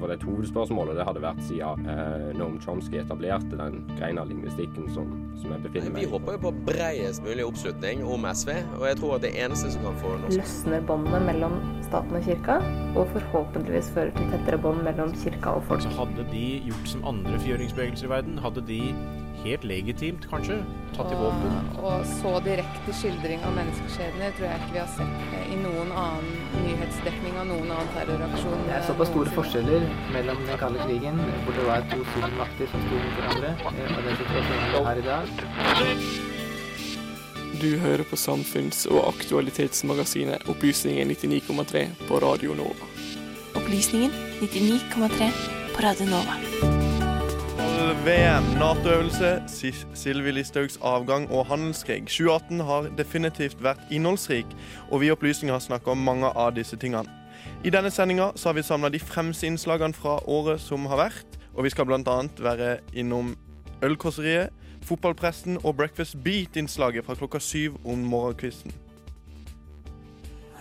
For det og det hadde vært siden eh, Noam Chomsky etablerte den greina av lingvistikken som, som jeg befinner meg i. Vi håper jo på breiest mulig oppslutning om SV, og jeg tror at det eneste som kan få norsk Løsner båndet mellom staten og kirka, og forhåpentligvis fører til tettere bånd mellom kirka og folk. Så hadde de gjort som andre frigjøringsbevegelser i verden, hadde de helt legitimt, kanskje, tatt i våpen. Og så direkte skildring av menneskeskjebner tror jeg ikke vi har sett i noen annen nyhetsdekning av noen annen terroraksjon. Det er såpass store forskjeller mellom den kalde krigen, hvor det var to stormakter som sto mot hverandre, eh, og den situasjonen vi har i dag. Du hører på samfunns- og aktualitetsmagasinet Opplysningen 99,3 på Radio Nova. Opplysningen 99,3 på Radio Nova. VM, Nato-øvelse, Sylvi Listhaugs avgang og handelskrig. 2018 har definitivt vært innholdsrik, og vi i Opplysninger har snakka om mange av disse tingene. I denne sendinga har vi samla de fremste innslagene fra året som har vært, og vi skal bl.a. være innom Ølkåseriet, Fotballpresten og Breakfast Beat-innslaget fra klokka syv om morgenkvisten.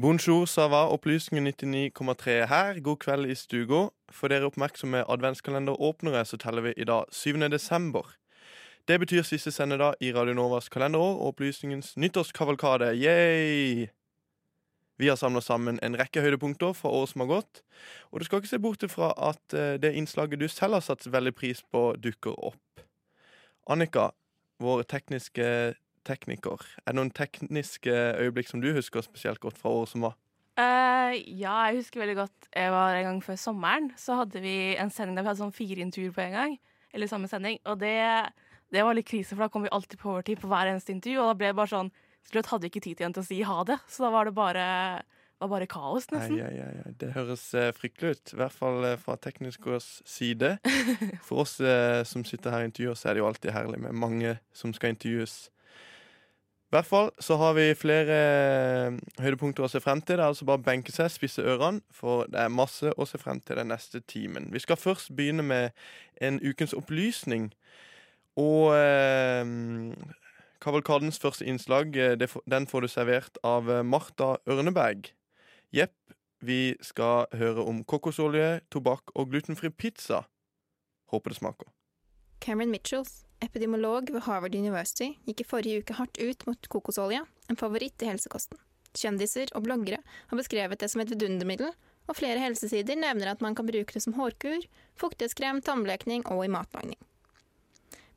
Bonjour, Sava. Opplysningen 99,3 her. God kveld i stuga. For dere oppmerksomme adventskalenderåpnere så teller vi i dag 7. desember. Det betyr siste sendedag i Radio Novas kalenderår og opplysningens nyttårskavalkade. Yay! Vi har samla sammen en rekke høydepunkter fra året som har gått. Og du skal ikke se bort fra at eh, det innslaget du selv har satt veldig pris på, dukker opp. Annika, vår tekniske tekniker, er det noen tekniske øyeblikk som du husker spesielt godt fra året som var? Uh, ja, jeg husker veldig godt jeg var en gang før sommeren. Så hadde vi en sending der vi hadde sånn fire intervjuer på en gang. Eller samme sending. Og det, det var litt krise, for da kom vi alltid på overtid på hver eneste intervju. Og da ble det bare sånn Til slutt hadde vi ikke tid igjen til å si ha det. Så da var det bare, var bare kaos, nesten. Ja, ja, ja. Det høres uh, fryktelig ut. I hvert fall uh, fra teknikers side. For oss uh, som sitter her og intervjuer, så er det jo alltid herlig med mange som skal intervjues. I hvert fall så har vi flere eh, høydepunkter å se frem til. Det er altså bare å benke seg, spisse ørene, for det er masse å se frem til den neste timen. Vi skal først begynne med en ukens opplysning. Og eh, Kavalkadens første innslag, eh, det, den får du servert av eh, Marta Ørneberg. Jepp, vi skal høre om kokosolje, tobakk og glutenfri pizza. Håper det smaker. Cameron Mitchells epidemiolog ved Harvard University, gikk i forrige uke hardt ut mot kokosolje, en favoritt i helsekosten. Kjendiser og bloggere har beskrevet det som et vidundermiddel, og flere helsesider nevner at man kan bruke det som hårkur, fuktighetskrem, tannblekning og i matlagning.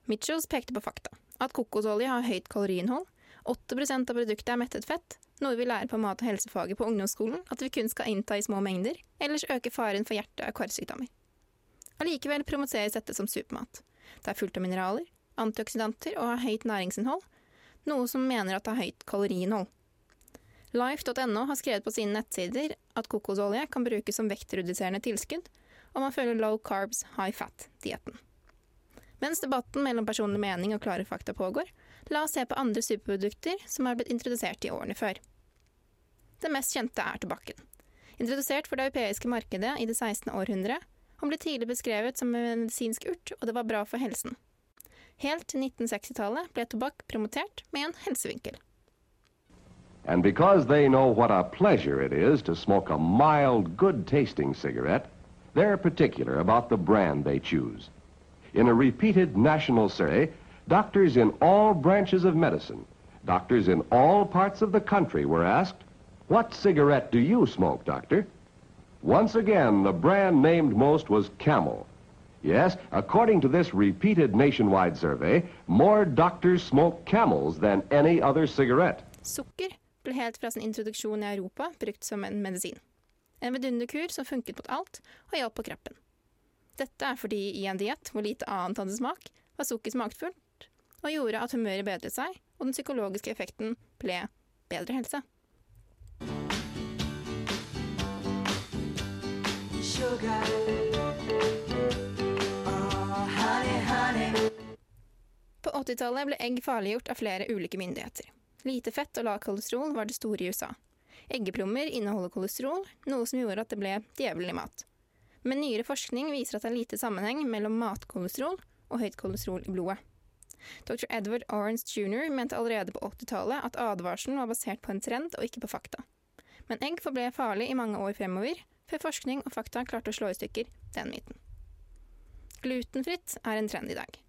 Mitchells pekte på fakta. At kokosolje har høyt kaloriinnhold. 8% av produktet er mettet fett, noe vi lærer på mat- og helsefaget på ungdomsskolen at vi kun skal innta i små mengder, ellers øker faren for hjerte- og karsykdommer. Allikevel promoteres dette som supermat. Det er fullt av mineraler, antioksidanter og har høyt næringsinnhold, noe som mener at det har høyt kaloriinnhold. Life.no har skrevet på sine nettsider at kokosolje kan brukes som vektreduserende tilskudd, og man følger low carbs, high fat-dietten. Mens debatten mellom personlig mening og klare fakta pågår, la oss se på andre superprodukter som har blitt introdusert i årene før. Det mest kjente er tobakken. Introdusert for det europeiske markedet i det 16. århundret, han ble tidlig beskrevet som en medisinsk urt, og det var bra for helsen. Helt til 1960-tallet ble tobakk promotert med en helsevinkel. And because they know what a pleasure it is to smoke a mild, good-tasting cigarette, they're particular about the brand they choose. In a repeated national survey, doctors in all branches of medicine, doctors in all parts of the country were asked, What cigarette do you smoke, doctor? Once again, the brand named most was Camel. Yes, according to this repeated nationwide survey, more doctors smoke Camels than any other cigarette. Sukker ble helt fra sin introduksjon i Europa brukt som en medisin. En vidunderkur som funket mot alt og hjalp på kroppen. Dette er fordi i en diett hvor lite annet hadde smak, var sukker smakfullt og gjorde at humøret bedret seg, og den psykologiske effekten ble bedre helse. På 80-tallet ble egg farliggjort av flere ulike myndigheter. Lite fett og lav kolesterol var det store i USA. Eggeplommer inneholder kolesterol, noe som gjorde at det ble djevelen mat. Men nyere forskning viser at det er lite sammenheng mellom matkolesterol og høyt kolesterol i blodet. Dr. Edward Orange jr. mente allerede på 80-tallet at advarselen var basert på en trend og ikke på fakta. Men egg forble farlig i mange år fremover, før forskning og fakta klarte å slå i stykker den myten. Glutenfritt er en trend i dag.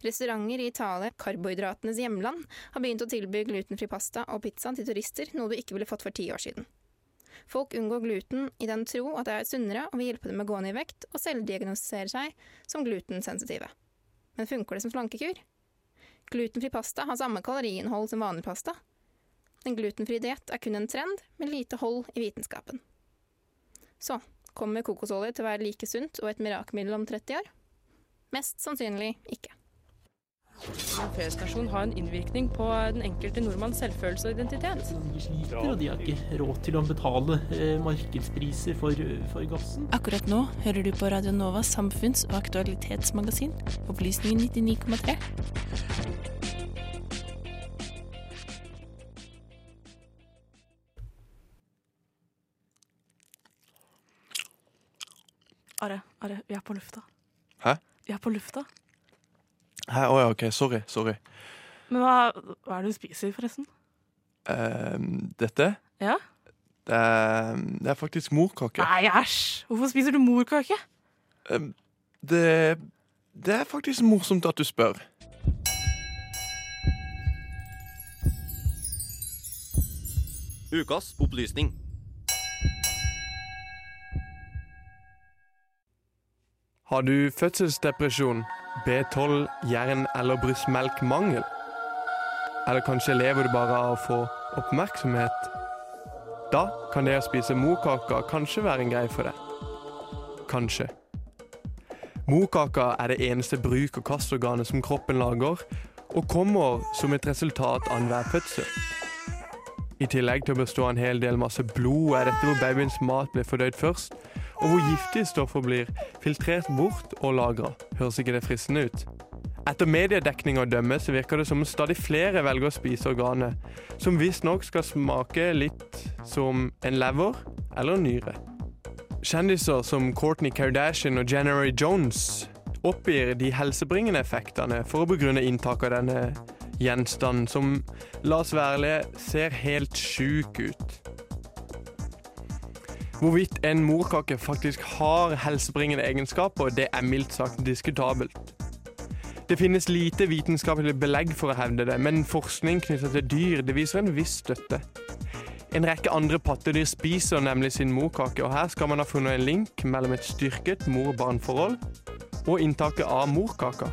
Restauranter i Italia, karbohydratenes hjemland, har begynt å tilby glutenfri pasta og pizza til turister, noe du ikke ville fått for ti år siden. Folk unngår gluten i den tro at det er sunnere og vil hjelpe dem med å gå ned i vekt, og selvdiagnostisere seg som glutensensitive. Men funker det som slankekur? Glutenfri pasta har samme kaloriinnhold som vanlig pasta. En glutenfri diett er kun en trend, med lite hold i vitenskapen. Så kommer kokosolje til å være like sunt og et mirakelmiddel om 30 år? Mest sannsynlig ikke. En P-stasjon har en innvirkning på den enkelte nordmanns selvfølelse og identitet. De sliter, og de har ikke råd til å betale eh, markedspriser for, for gassen. Akkurat nå hører du på Radio Novas samfunns- og aktualitetsmagasin, Opplysningen 99,3. Are, Are, vi er på lufta. Hæ? Vi er på lufta. Hæ, Å ja, OK. Sorry. Sorry. Men hva, hva er det du spiser, forresten? Ehm, dette Ja? det er, det er faktisk morkake. Nei, æsj! Hvorfor spiser du morkake? Ehm, det, det er faktisk morsomt at du spør. Ukas opplysning. Har du fødselsdepresjon, B12, jern- eller brystmelkmangel? Eller kanskje lever du bare av å få oppmerksomhet? Da kan det å spise morkaker kanskje være en greie for deg. Kanskje. Morkaker er det eneste bruk- og kastorganet som kroppen lager, og kommer som et resultat av enhver fødsel. I tillegg til å bestå en hel del masse blod, er dette hvor babyens mat blir fordøyd først, og hvor giftige stoffer blir filtrert bort og lagra. Høres ikke det fristende ut? Etter mediedekning å dømme så virker det som om stadig flere velger å spise organet, som visstnok skal smake litt som en lever eller en nyre. Kjendiser som Kourtney Kardashian og January Jones oppgir de helsebringende effektene for å begrunne inntak av denne gjenstanden, som, la oss være ærlige, ser helt sjuk ut. Hvorvidt en morkake faktisk har helsebringende egenskaper, det er mildt sagt diskutabelt. Det finnes lite vitenskapelig belegg for å hevde det, men forskning knyttet til dyr det viser en viss støtte. En rekke andre pattedyr spiser nemlig sin morkake, og her skal man ha funnet en link mellom et styrket mor-barn-forhold og inntaket av morkaka.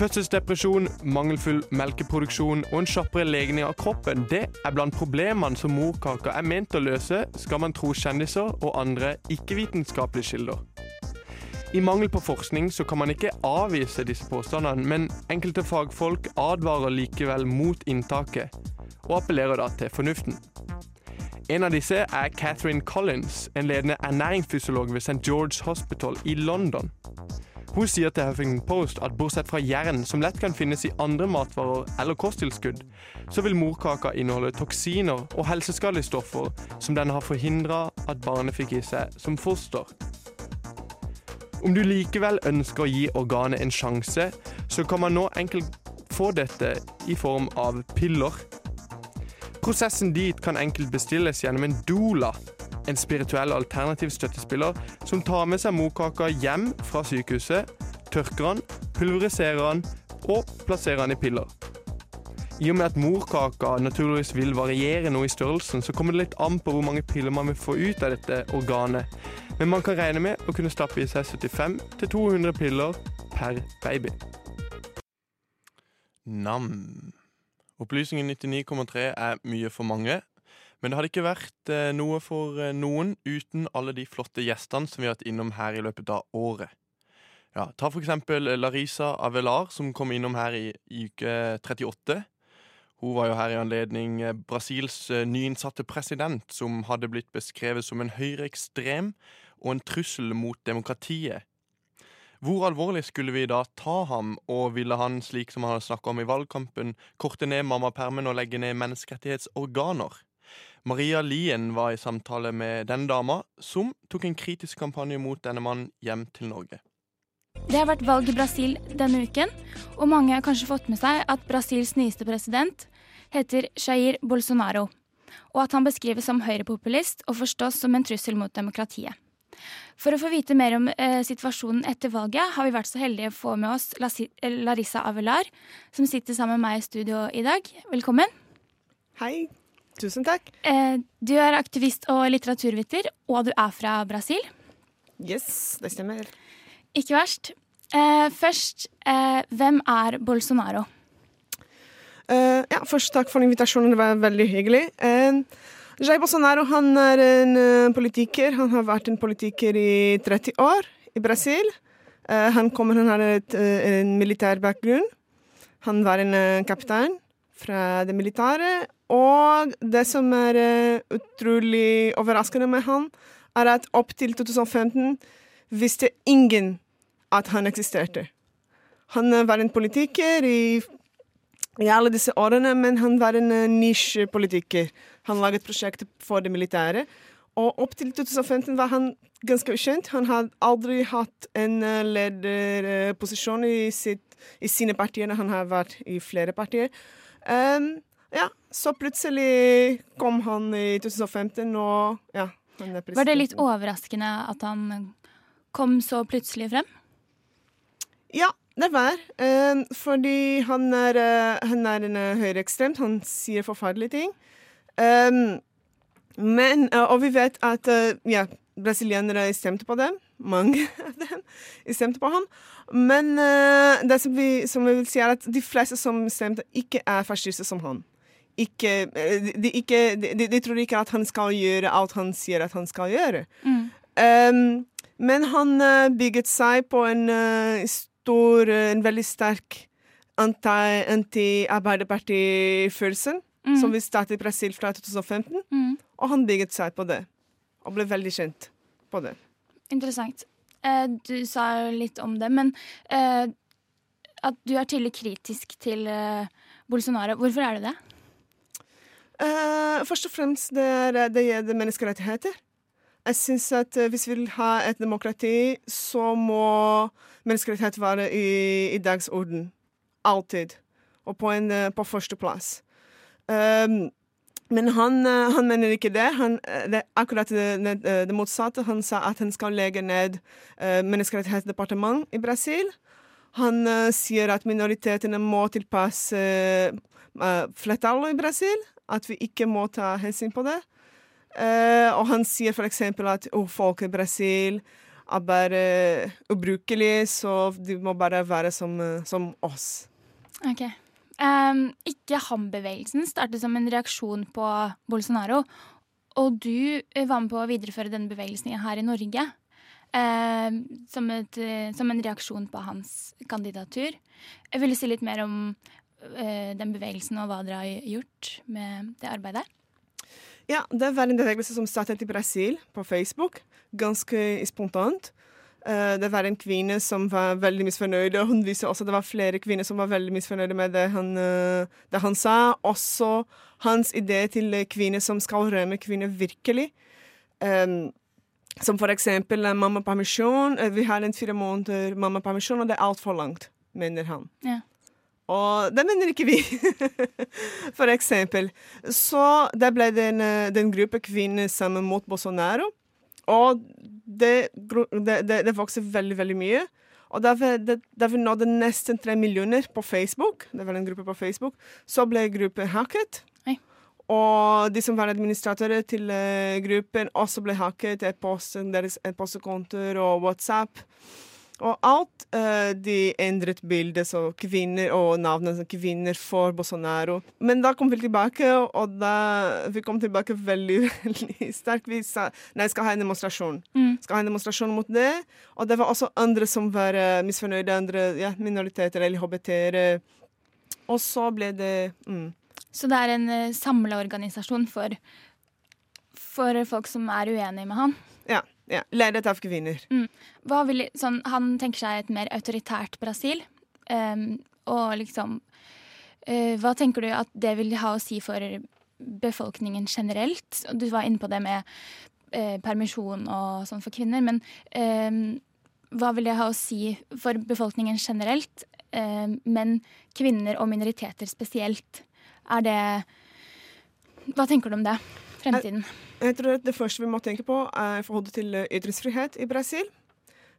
Fødselsdepresjon, mangelfull melkeproduksjon og en kjappere legning av kroppen det er blant problemene som morkaka er ment å løse, skal man tro kjendiser og andre ikke-vitenskapelige kilder. I mangel på forskning så kan man ikke avvise disse påstandene, men enkelte fagfolk advarer likevel mot inntaket, og appellerer da til fornuften. En av disse er Catherine Collins, en ledende ernæringsfysiolog ved St. George Hospital i London. Hun sier til Huffington Post at bortsett fra jern, som lett kan finnes i andre matvarer eller kosttilskudd, så vil morkaka inneholde toksiner og helseskadelige stoffer som den har forhindra at barnet fikk i seg som foster. Om du likevel ønsker å gi organet en sjanse, så kan man nå enkelt få dette i form av piller. Prosessen dit kan enkelt bestilles gjennom en doula, en spirituell alternativ støttespiller som tar med seg morkaka hjem fra sykehuset, tørker den, pulveriserer den og plasserer den i piller. I og med at morkaka naturligvis vil variere noe i størrelsen, så kommer det litt an på hvor mange piller man vil få ut av dette organet. Men man kan regne med å kunne stappe i seg 75-200 piller per baby. Nam. Opplysningen 99,3 er mye for mange. Men det hadde ikke vært eh, noe for eh, noen uten alle de flotte gjestene som vi har hatt innom her i løpet av året. Ja, Ta for eksempel Larisa Avelar, som kom innom her i, i uke 38. Hun var jo her i anledning eh, Brasils eh, nyinnsatte president, som hadde blitt beskrevet som en høyreekstrem og en trussel mot demokratiet. Hvor alvorlig skulle vi da ta ham, og ville han, slik som han hadde snakka om i valgkampen, korte ned mammapermen og legge ned menneskerettighetsorganer? Maria Lien var i samtale med denne dama, som tok en kritisk kampanje mot denne mannen hjem til Norge. Det har vært valg i Brasil denne uken, og mange har kanskje fått med seg at Brasils nyeste president heter Jair Bolsonaro, og at han beskrives som høyrepopulist og forstås som en trussel mot demokratiet. For å få vite mer om eh, situasjonen etter valget, har vi vært så heldige å få med oss Larissa Avelar, som sitter sammen med meg i studio i dag. Velkommen. Hei. Tusen takk. Eh, du er aktivist og litteraturviter, og du er fra Brasil. Yes, det stemmer. Ikke verst. Eh, først, eh, hvem er Bolsonaro? Eh, ja, først takk for invitasjonen, det var veldig hyggelig. Jair Bolsonaro han er en politiker. Han har vært en politiker i 30 år i Brasil. Eh, han kommer, han har et, en militær bakgrunn. Han var en kaptein fra det militære. Og det som er eh, utrolig overraskende med han, er at opp til 2015 visste ingen at han eksisterte. Han eh, var en politiker i, i alle disse årene, men han var en uh, nisjepolitiker. Han laget prosjekter for det militære. Og opp til 2015 var han ganske ukjent. Han hadde aldri hatt en lederposisjon i, sitt, i sine partier. Han har vært i flere partier. Um, ja, så plutselig kom han i 2015, og ja, Var det litt overraskende at han kom så plutselig frem? Ja, det var. Um, fordi han er, eh, han er en uh, høyreekstremt. Han sier forferdelige ting. Um, men, eh, og vi vet at eh, ja, brasilianere stemte på dem. Mange av dem stemte på ham. Men uh, det som vi, som vi vil si, er at de fleste som stemte, ikke er fascister som han. Ikke, eh, de, ikke, de, de, tror ikke at han skal gjøre alt han sier at han skal gjøre. Um, men han uh, bygget seg på en uh, stor, en veldig sterk anti- anti-Arbeiderparti-følelse, Mm. som vi startet i Brasil fra 2015. Mm. Og han bygget seg på det, og ble veldig kjent på det. Interessant. Eh, du sa jo litt om det, men eh, at du er tydelig kritisk til eh, Bolsonaro. Hvorfor er du det? Eh, først og fremst det, er, det gjelder menneskerettigheter. Jeg syns at eh, hvis vi vil ha et demokrati, så må menneskerettighet være i, i dagsorden. Alltid. Og på, en, eh, på førsteplass. Um, men han, eh, han mener ikke det. Han, eh, det akkurat det, det, det motsatte. Han sa at han skal legge ned uh, menneskerettighetsdepartement i Brasil. Han eh, sier at minoritetene må tilpasse eh, flertallet i Brasil. At vi ikke må ta hensyn på det. Eh, og han sier f.eks. at folk i Brasil er bare ubrukelige, så de må bare være som, eh, som oss. Ok. Um, ikke ham-bevegelsen startet som en reaksjon på Bolsonaro. Og du eh, var med på å videreføre denne bevegelsen her i Norge. eh, som, et, eh, som en reaksjon på hans kandidatur. Jeg ville si litt mer om eh, den bevegelsen og hva dere har gjort med det arbeidet. Ja, det var en bevegelse som startet i Brasil, på Facebook. Ganske spontant. Eh, det var en kvinne som var veldig misfornøyd, og hun viste også at det var flere kvinner som var veldig misfornøyde med det han, eh, det han sa. Også hans idé til kvinner som skal rømme kvinner virkelig. Um, som for eksempel eh, mammapermisjon. Vi har en fire måneder mammapermisjon, og det er altfor langt, mener han. Ja. Og det mener ikke vi, for eksempel. Så det ble det en, den gruppe kvinner sammen mot Bolsonaro. Og det, det, det, vokser veldig, veldig mye. Og vi, det, da nådde nesten tre millioner på Facebook, det var en gruppe på Facebook, så ble gruppen hacket. Og de som var administratorer til eh, gruppen, også ble hacket. E-posten deres, e-postkontoer og WhatsApp. Og alt uh, de endret bildet, så kvinner og navnet som kvinner for Bolsonaro. Men da kom vi tilbake, og da vi kom tilbake veldig, veldig sterkt. Vi sa nei, skal ha en demonstrasjon. Mm. Skal ha en demonstrasjon mot det. Og det var også andre som var uh, misfornøyde, andre ja, minoriteter eller HBT-ere. Og så ble det mm. Så det er en uh, samleorganisasjon for, for folk som er uenige med han. Ja, ja, ledet av kvinner. Mm. Vil, sånn, han tenker seg et mer autoritært Brasil. Um, og liksom uh, Hva tenker du at det vil ha å si for befolkningen generelt? Du var inne på det med uh, permisjon og sånn for kvinner, men um, hva vil det ha å si for befolkningen generelt, um, men kvinner og minoriteter spesielt? Er det Hva tenker du om det? Fremtiden? Jeg, jeg tror Det første vi må tenke på, er i forhold til ytringsfrihet i Brasil.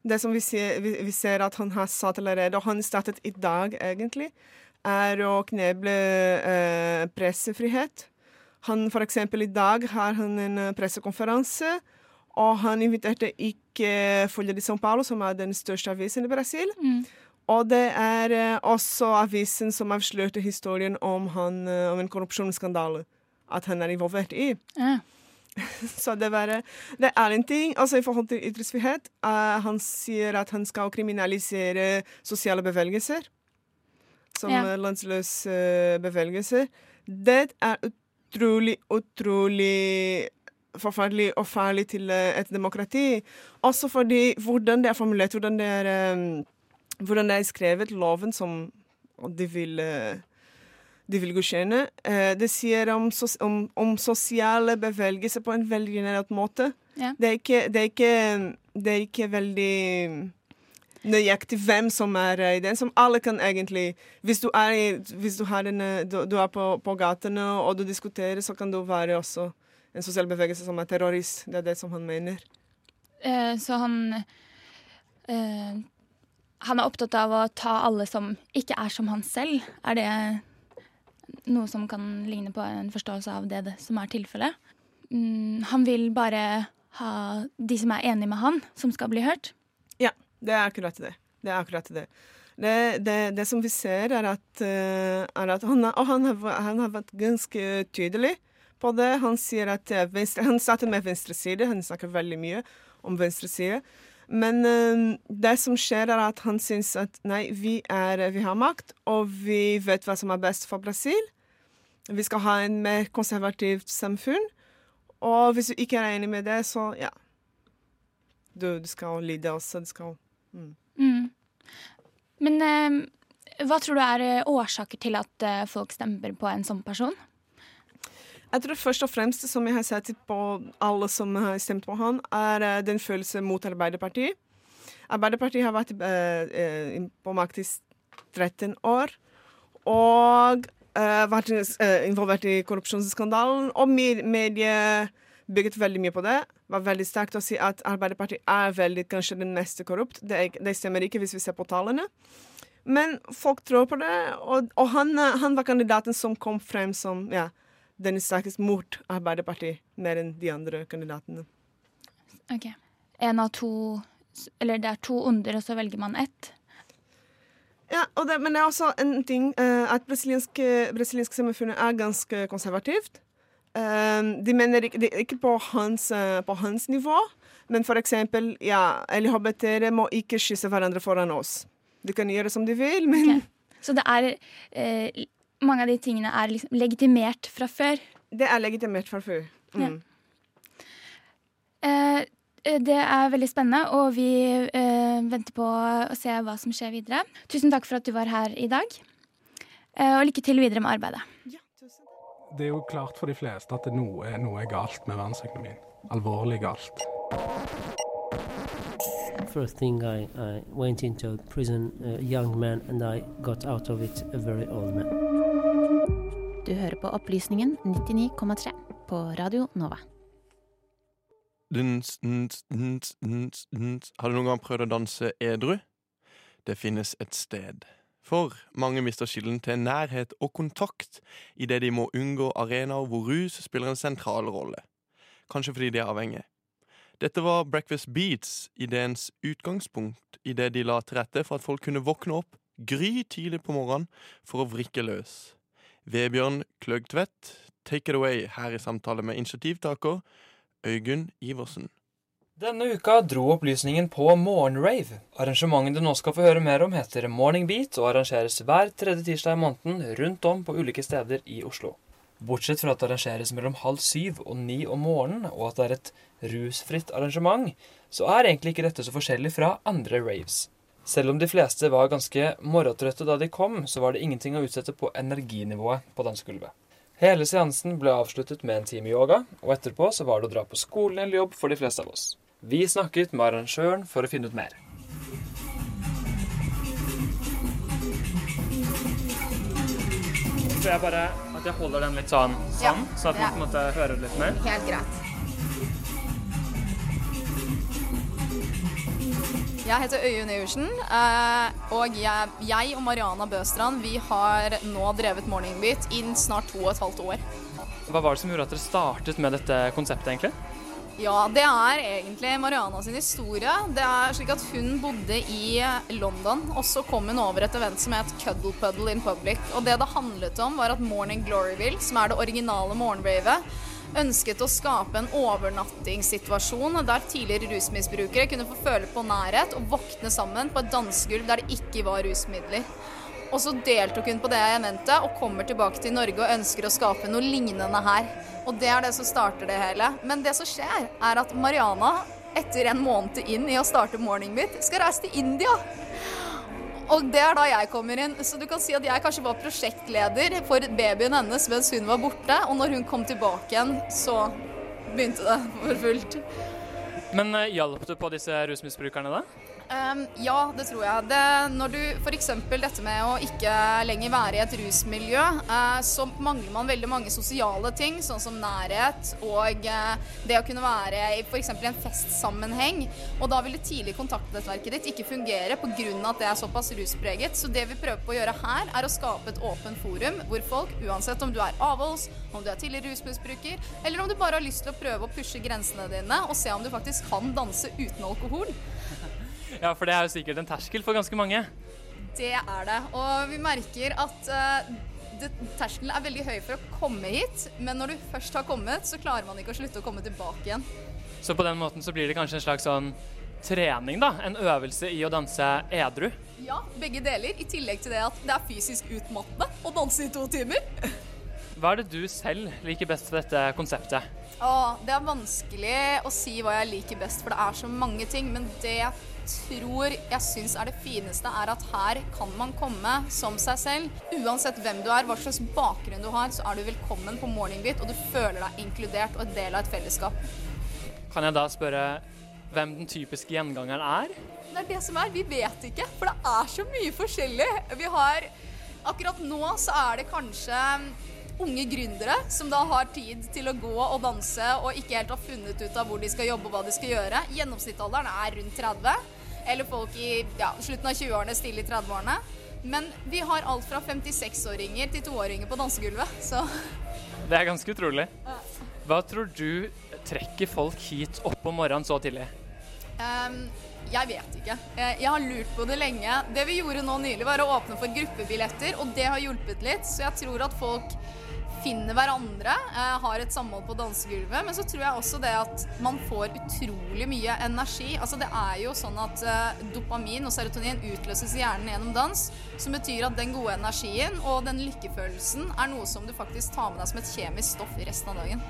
Det som vi ser, vi, vi ser at han har satt allerede, og han startet i dag egentlig, er å kneble eh, pressefrihet. Han eksempel i dag har han en pressekonferanse, og han inviterte ikke Folha de São Paulo, som er den største avisen i Brasil. Mm. Og det er eh, også avisen som avslørte historien om, han, eh, om en korrupsjonsskandale. At han er involvert i. Ja. Så det, bare, det er en ting. Altså i forhold til ytringsfrihet, uh, han sier at han skal kriminalisere sosiale bevegelser. Som Ja. landsløse uh, bevegelser. Det er utrolig, utrolig forferdelig og farlig til uh, et demokrati. Også fordi hvordan det er formulert, hvordan det er, um, hvordan det er skrevet, loven som de vil uh, de vil godkjenne. Eh, det sier om, sos om, om sosiale bevegelser på en veldig generelt måte. Ja. Det, er ikke, det, er ikke, det er ikke veldig nøyaktig hvem som er eh, i den, som alle kan egentlig Hvis du er, hvis du har en, eh, du, du er på, på gatene og du diskuterer, så kan du være også en sosial bevegelse som er terrorist. Det er det som han mener. Eh, så han eh, Han er opptatt av å ta alle som ikke er som han selv. Er det noe som kan ligne på en forståelse av det, det som er tilfellet? Mm, han vil bare ha de som er enige med han, som skal bli hørt. Ja, det er akkurat det. Det er akkurat det. Det, det, det som vi ser, er at, eh, er at han, Og han har, han har vært ganske tydelig på det. Han sier at eh, venstre, Han starter med venstreside. Han snakker veldig mye om venstreside. Men eh, det som skjer, er at han syns at nei, vi, er, vi har makt, og vi vet hva som er best for Brasil. Vi skal ha en mer konservativt samfunn. Og hvis du ikke er enig med det, så ja. Du, du skal lide også. Du skal mm. Mm. Men eh, hva tror du er eh, årsaker til at eh, folk stemmer på en sånn person? Jeg tror først og fremst, som jeg har sett på alle som har stemt på han, er eh, den følelsen mot Arbeiderpartiet. Arbeiderpartiet har vært eh, eh, på makt i 13 år. Og eh, vært eh, involvert i korrupsjonsskandalen. Og me- mediet bygget veldig mye på det. var veldig sterkt å si at Arbeiderpartiet er veldig kanskje den neste korrupt. Det, det stemmer ikke hvis vi ser på tallene. Men folk tror på det, og, og han, han var kandidaten som kom frem som ja, den sterkest mot Arbeiderpartiet, mer enn de andre kandidatene. Ok. En av to Eller det er to onder, og så velger man ett. Ja, det, men det er også en ting uh, at brasiliansk, brasiliansk samfunnet er ganske konservativt. Eh, de mener ikke, de, ikke på, hans, uh, på hans nivå, men for eksempel ja, LHBT-ere må ikke kysse hverandre foran oss. De kan gjøre som de vil, men Så det er eh, Mange av de tingene er liksom legitimert fra før. Det er legitimert fra før. Mm. Eh, det er veldig spennende, og vi eh, venter på å se hva som skjer videre. Tusen takk for at du var her i dag. Eh, og lykke til videre med arbeidet. Det er jo klart for de fleste at noe, noe er galt med verdensøkonomien. Alvorlig galt. First thing I, I went into prison a young man and I got out of it a very old man. Du hører på Opplysningen 99,3 på Radio Nova. Duns, duns, duns. Har du noen gang prøvd å danse edru? Det finnes et sted. For mange mister skillen til nærhet og kontakt idet de må unngå arenaer hvor rus spiller en sentral rolle. Kanskje fordi de er avhengige. Dette var Breakfast Beats, ideens utgangspunkt, idet de la til rette for at folk kunne våkne opp gry tidlig på morgenen for å vrikke løs. Vebjørn Kløgtvedt, take it away her i samtale med initiativtaker Øygunn Iversen. Denne uka dro opplysningen på morgenrave. Arrangementet du nå skal få høre mer om, heter Morning Beat og arrangeres hver tredje tirsdag i måneden rundt om på ulike steder i Oslo. Bortsett fra at det arrangeres mellom halv syv og ni om morgenen, og at det er et rusfritt arrangement, så er egentlig ikke dette så forskjellig fra andre raves. Selv om de fleste var ganske morgentrøtte da de kom, så var det ingenting å utsette på energinivået på dansegulvet. Hele seansen ble avsluttet med en time yoga, og etterpå så var det å dra på skolen eller jobb for de fleste av oss. Vi snakket med arrangøren for å finne ut mer. Så jeg bare at jeg holder den litt sånn sånn, Ja, sånn at man på en måte hører litt mer. Helt greit. Jeg heter Øyunn Iversen, eh, og jeg, jeg og Mariana Bøstrand vi har nå drevet Morning Beat i snart to og et halvt år. Hva var det som gjorde at dere startet med dette konseptet, egentlig? Ja, det er egentlig Mariana sin historie. Det er slik at hun bodde i London, og så kom hun over et event som het Cuddle Puddle in Public. Og det det handlet om, var at Morning Gloryville, som er det originale morgenravet, ønsket å skape en overnattingssituasjon der tidligere rusmisbrukere kunne få føle på nærhet og våkne sammen på et dansegulv der det ikke var rusmidler. Og så deltok hun på det jeg mente, og kommer tilbake til Norge og ønsker å skape noe lignende her. Og det er det som starter det hele. Men det som skjer, er at Mariana, etter en måned inn i å starte Morning Bit, skal reise til India. Og det er da jeg kommer inn. Så du kan si at jeg kanskje var prosjektleder for babyen hennes mens hun var borte. Og når hun kom tilbake igjen, så begynte det for fullt. Men eh, hjalp du på disse rusmisbrukerne da? Ehm, ja, det tror jeg. Det, når du f.eks. dette med å ikke lenger være i et rusmiljø, uh, så mangler man veldig mange sosiale ting, sånn som nærhet og uh, det å kunne være i f.eks. en festsammenheng. Og da vil det tidlige kontaktnettverket ditt ikke fungere pga. at det er såpass ruspreget. Så det vi prøver på å gjøre her, er å skape et åpent forum hvor folk, uansett om du er avholds, om du er tidligere rusmisbruker, eller om du bare har lyst til å prøve å pushe grensene dine og se om du faktisk kan danse uten alkohol, Ja, for det er jo sikkert en terskel for ganske mange. Det er det. Og vi merker at uh, det, terskelen er veldig høy for å komme hit, men når du først har kommet, så klarer man ikke å slutte å komme tilbake igjen. Så på den måten så blir det kanskje en slags sånn trening, da? En øvelse i å danse edru? Ja, begge deler. I tillegg til det at det er fysisk utmattende å danse i to timer. Hva er det du selv liker best ved dette konseptet? Åh, det er vanskelig å si hva jeg liker best, for det er så mange ting. Men det jeg tror jeg syns er det fineste, er at her kan man komme som seg selv. Uansett hvem du er, hva slags bakgrunn du har, så er du velkommen på Morning Beat, og du føler deg inkludert og en del av et fellesskap. Kan jeg da spørre hvem den typiske gjengangeren er? Det er det som er, vi vet ikke, for det er så mye forskjellig. Vi har Akkurat nå så er det kanskje unge gründere som da har tid til å gå og danse og ikke helt har funnet ut av hvor de skal jobbe og hva de skal gjøre. Gjennomsnittsalderen er rundt 30, eller folk i ja, slutten av 20-årene, stille i 30-årene. Men vi har alt fra 56-åringer til toåringer på dansegulvet, så Det er ganske utrolig. Hva tror du trekker folk hit opp om morgenen så tidlig? Ehm, jeg vet ikke. Eh, Jeg har lurt på det lenge. Det vi gjorde nå nylig, var å åpne for gruppebilletter, og det har hjulpet litt. Så jeg tror at folk finner hverandre, eh, har et samhold på dansegulvet. Men så tror jeg også det at man får utrolig mye energi. Altså det er jo sånn at eh, dopamin og serotonin utløses i hjernen gjennom dans, som betyr at den gode energien og den lykkefølelsen er noe som du faktisk tar med deg som et kjemisk stoff resten av dagen.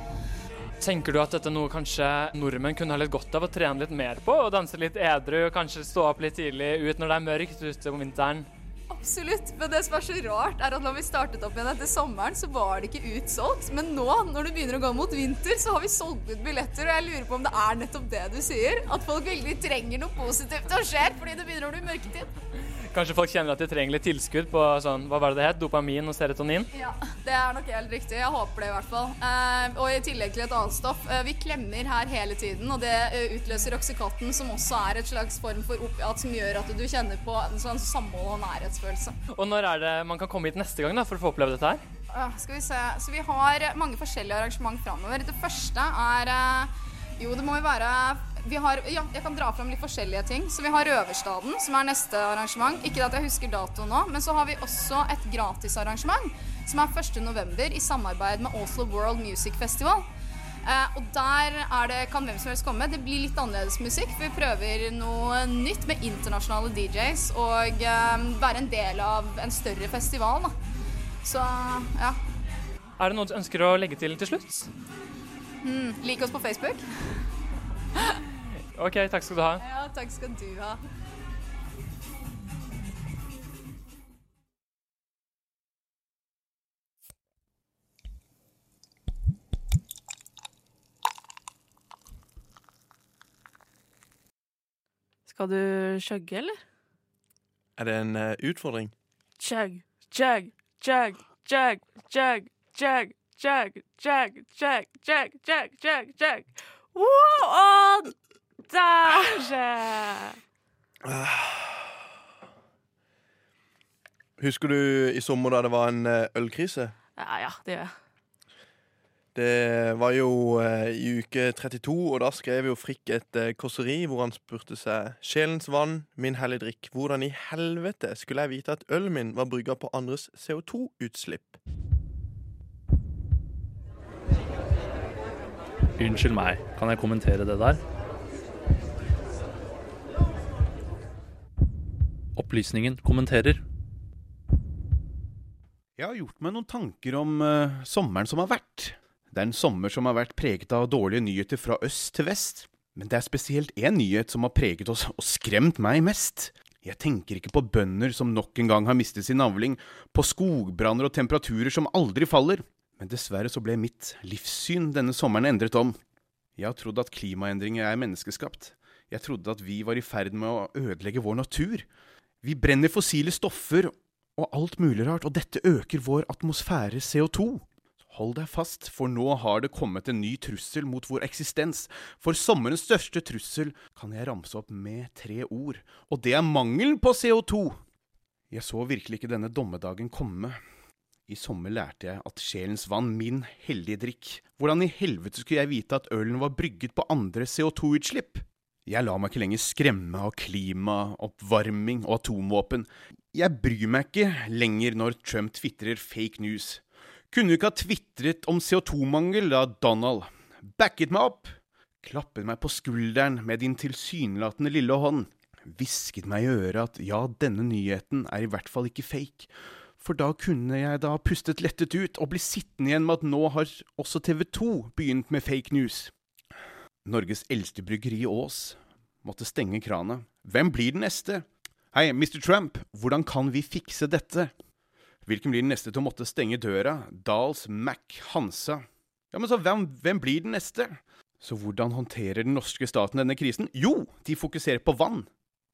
Tenker du at dette er noe kanskje nordmenn kunne ha litt godt av å trene litt mer på? Og danse litt edru, kanskje stå opp litt tidlig ut når det er mørkt ute om vinteren? Absolutt. Men det som er så rart, er at når vi startet opp igjen etter sommeren, så var det ikke utsolgt. Men nå, når det begynner å gå mot vinter, så har vi solgt ut billetter. Og jeg lurer på om det er nettopp det du sier. At folk veldig trenger noe positivt som skjer fordi det begynner å bli mørketid. Kanskje folk kjenner at de trenger litt tilskudd på sånn, hva var det det het, dopamin og serotonin? Ja, det er nok helt riktig. Jeg håper det i hvert fall. Eh, og i tillegg til et annet stoff. Eh, vi klemmer her hele tiden, og det eh, utløser oksykotten, som også er et slags form for opiat som gjør at du kjenner på en sånn samhold og nærhetsfølelse. Og når er det man kan komme hit neste gang da, for å få oppleve dette her? Skal vi se. Så vi har mange forskjellige arrangement framover. Det første er Jo, det må jo være har, ja, jeg kan dra fram litt forskjellige ting. Så vi har Røverstaden, som er neste arrangement. Ikke at jeg husker datoen nå, men så har vi også et gratisarrangement som er 1.11. i samarbeid med Oslo World Music Festival. Eh, og der er det, kan hvem som helst komme. Det blir litt annerledes musikk. For vi prøver noe nytt med internasjonale DJs og eh, være en del av en større festival. Da. Så ja. Er det noe du ønsker å legge til til slutt? Mm, lik oss på Facebook. OK, takk skal du ha. Ja, takk skal du ha. Skal du chugge, eller? Er det en uh, utfordring? Chug, chug, chug, chug, chug, chug, chug, chug, chug, chug, chug, chug, chug. Wow! Å! Husker du i sommer da det var en eh, ølkrise? Ja, ja, det gjør jeg. Det var jo eh, i uke 32, og da skrev jo Frikk et eh, kåseri hvor han spurte seg Sjelens vann, min hellige drikk, hvordan i helvete skulle jeg vite at ølen min var brygga på andres CO2-utslipp? Unnskyld meg, kan jeg kommentere det der? Opplysningen kommenterer. Jeg har gjort meg noen tanker om uh, sommeren som har vært. Det er en sommer som har vært preget av dårlige nyheter fra øst til vest. Men det er spesielt én nyhet som har preget oss og skremt meg mest. Jeg tenker ikke på bønder som nok en gang har mistet sin avling, på skogbranner og temperaturer som aldri faller. Men dessverre så ble mitt livssyn denne sommeren endret om. Jeg har trodd at klimaendringer er menneskeskapt. Jeg trodde at vi var i ferd med å ødelegge vår natur. Vi brenner fossile stoffer og alt mulig rart, og dette øker vår atmosfære CO2. Hold deg fast, for nå har det kommet en ny trussel mot vår eksistens. For sommerens største trussel kan jeg ramse opp med tre ord, og det er mangelen på CO2. Jeg så virkelig ikke denne dommedagen komme. I sommer lærte jeg at sjelens vann, min hellige drikk. Hvordan i helvete skulle jeg vite at ølen var brygget på andre CO2-utslipp? Jeg lar meg ikke lenger skremme av klima, oppvarming og atomvåpen. Jeg bryr meg ikke lenger når Trump tvitrer fake news. Kunne ikke ha tvitret om CO2-mangel da, Donald? Backet meg opp! Klappet meg på skulderen med din tilsynelatende lille hånd. Hvisket meg i øret at ja, denne nyheten er i hvert fall ikke fake. For da kunne jeg da pustet lettet ut og bli sittende igjen med at nå har også TV 2 begynt med fake news. Norges eldste bryggeri Ås måtte stenge kranet. Hvem blir den neste? Hei, Mr. Trump, hvordan kan vi fikse dette? Hvilken blir den neste til å måtte stenge døra? Dahls, Mac, Hansa? Ja, men så hvem, hvem blir den neste? Så hvordan håndterer den norske staten denne krisen? Jo, de fokuserer på vann.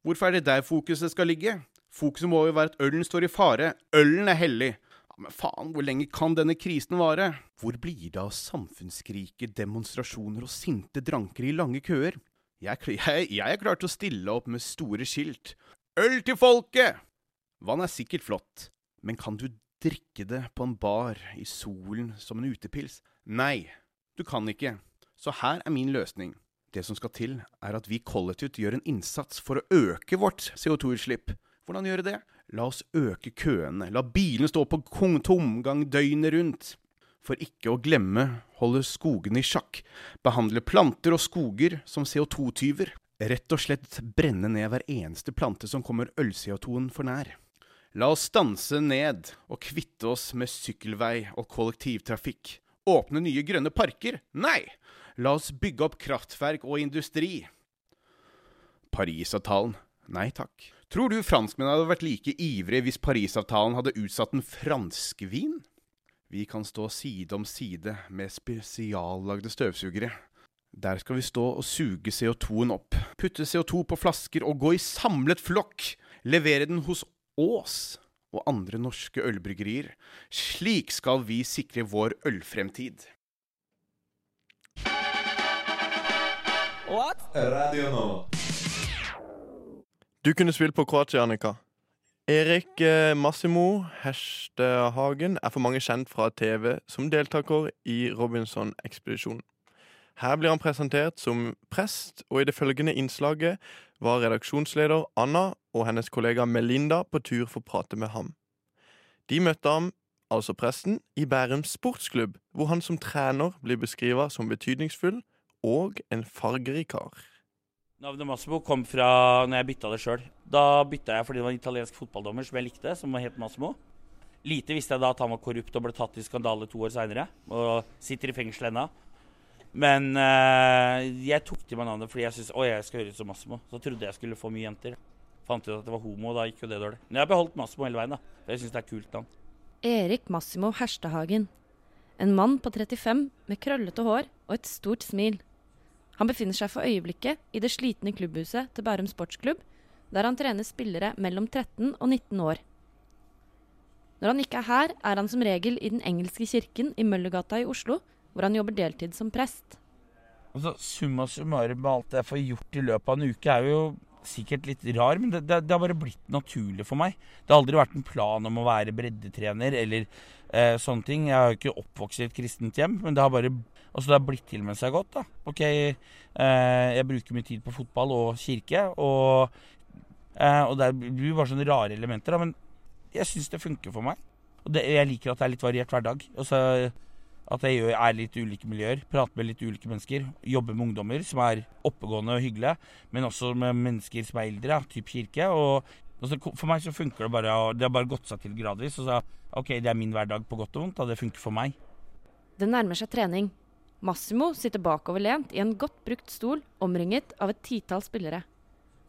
Hvorfor er det der fokuset skal ligge? Fokuset må jo være at ølen står i fare. Ølen er hellig. Men faen, hvor lenge kan denne krisen vare? Hvor blir det av samfunnsskrike, demonstrasjoner og sinte dranker i lange køer? Jeg, jeg, jeg er klar til å stille opp med store skilt. Øl til folket! Vann er sikkert flott, men kan du drikke det på en bar i solen som en utepils? Nei, du kan ikke. Så her er min løsning. Det som skal til, er at vi kollektivt gjør en innsats for å øke vårt CO2-utslipp. Hvordan gjøre det? La oss øke køene, la bilene stå på tomgang døgnet rundt. For ikke å glemme holde skogene i sjakk, behandle planter og skoger som CO2-tyver. Rett og slett brenne ned hver eneste plante som kommer øl-CO2-en for nær. La oss stanse ned og kvitte oss med sykkelvei og kollektivtrafikk. Åpne nye grønne parker? Nei! La oss bygge opp kraftverk og industri. Parisavtalen? Nei takk. Tror du franskmennene hadde vært like ivrige hvis Parisavtalen hadde utsatt en franskvin? Vi kan stå side om side med spesiallagde støvsugere. Der skal vi stå og suge CO2-en opp, putte CO2 på flasker og gå i samlet flokk, levere den hos Ås og andre norske ølbryggerier. Slik skal vi sikre vår ølfremtid. What? Radio Nova. Du kunne spilt på Kroatia, Annika. Erik eh, Massimo Herstehagen er for mange kjent fra TV som deltaker i Robinson-ekspedisjonen. Her blir han presentert som prest, og i det følgende innslaget var redaksjonsleder Anna og hennes kollega Melinda på tur for å prate med ham. De møtte ham, altså presten, i Bærum sportsklubb, hvor han som trener blir beskrevet som betydningsfull og en fargerik kar. Navnet Massimo kom fra når jeg bytta det sjøl. Da bytta jeg fordi det var en italiensk fotballdommer som jeg likte, som het Massimo. Lite visste jeg da at han var korrupt og ble tatt i skandale to år seinere, og sitter i fengsel ennå. Men uh, jeg tok til meg navnet fordi jeg syntes å, jeg skal høre ut som Massimo. Så trodde jeg skulle få mye jenter. Fant ut at det var homo, og da gikk jo det dårlig. Men jeg har beholdt Massimo hele veien, da. For jeg syns det er kult navn. Erik Massimo Herstehagen. En mann på 35 med krøllete hår og et stort smil. Han befinner seg for øyeblikket i det slitne klubbhuset til Bærum sportsklubb, der han trener spillere mellom 13 og 19 år. Når han ikke er her, er han som regel i Den engelske kirken i Møllergata i Oslo, hvor han jobber deltid som prest. Altså, Summa summarum med alt jeg får gjort i løpet av en uke, er jo sikkert litt rar, men det, det, det har bare blitt naturlig for meg. Det har aldri vært en plan om å være breddetrener eller eh, sånne ting. Jeg har jo ikke oppvokst i et kristent hjem, men det har bare altså det har blitt til med seg godt. da. Ok, eh, Jeg bruker mye tid på fotball og kirke, og, eh, og det blir bare sånne rare elementer. da, Men jeg syns det funker for meg. Og det, jeg liker at det er litt variert hverdag. Altså, at jeg gjør, er litt ulike miljøer, prater med litt ulike mennesker. Jobber med ungdommer som er oppegående og hyggelige, men også med mennesker som er eldre, typ kirke. Og, altså, for meg så funker det bare, det har bare gått seg til gradvis. Og så OK, det er min hverdag på godt og vondt, og det funker for meg. Det nærmer seg trening. Massimo sitter bakoverlent i en godt brukt stol, omringet av et titall spillere.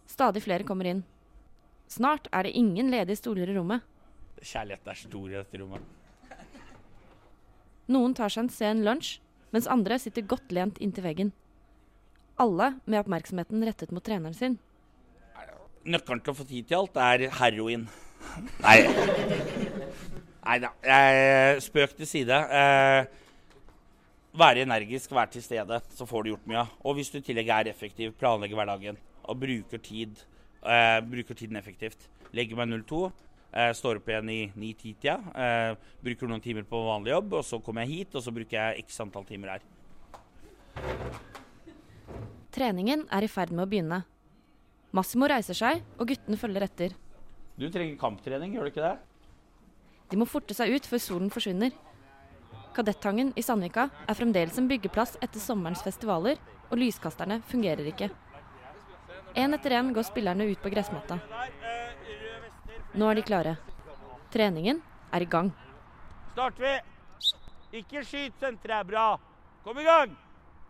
Stadig flere kommer inn. Snart er det ingen ledige stoler i rommet. Kjærligheten er stor i dette rommet. Noen tar seg en sen lunsj, mens andre sitter godt lent inntil veggen. Alle med oppmerksomheten rettet mot treneren sin. Nøkkelen til å få tid til alt er heroin. Nei. Nei da. Spøk til side. Eh, være energisk, være til stede, så får du gjort mye. Og hvis du i tillegg er effektiv, planlegger hverdagen og bruker tid, eh, bruker tiden effektivt. Legger meg 02. Eh, står opp igjen i 9-10-tida. Eh, bruker noen timer på vanlig jobb, og så kommer jeg hit, og så bruker jeg x antall timer her. Treningen er i ferd med å begynne. Massimo reiser seg, og guttene følger etter. Du trenger kamptrening, gjør du ikke det? De må forte seg ut før solen forsvinner. Kadettangen i Sandvika er fremdeles en byggeplass etter sommerens festivaler, og lyskasterne fungerer ikke. Én etter én går spillerne ut på gressmatta. Nå er de klare. Treningen er i gang. Starter vi. Ikke skyt, senteret er bra. Kom i gang!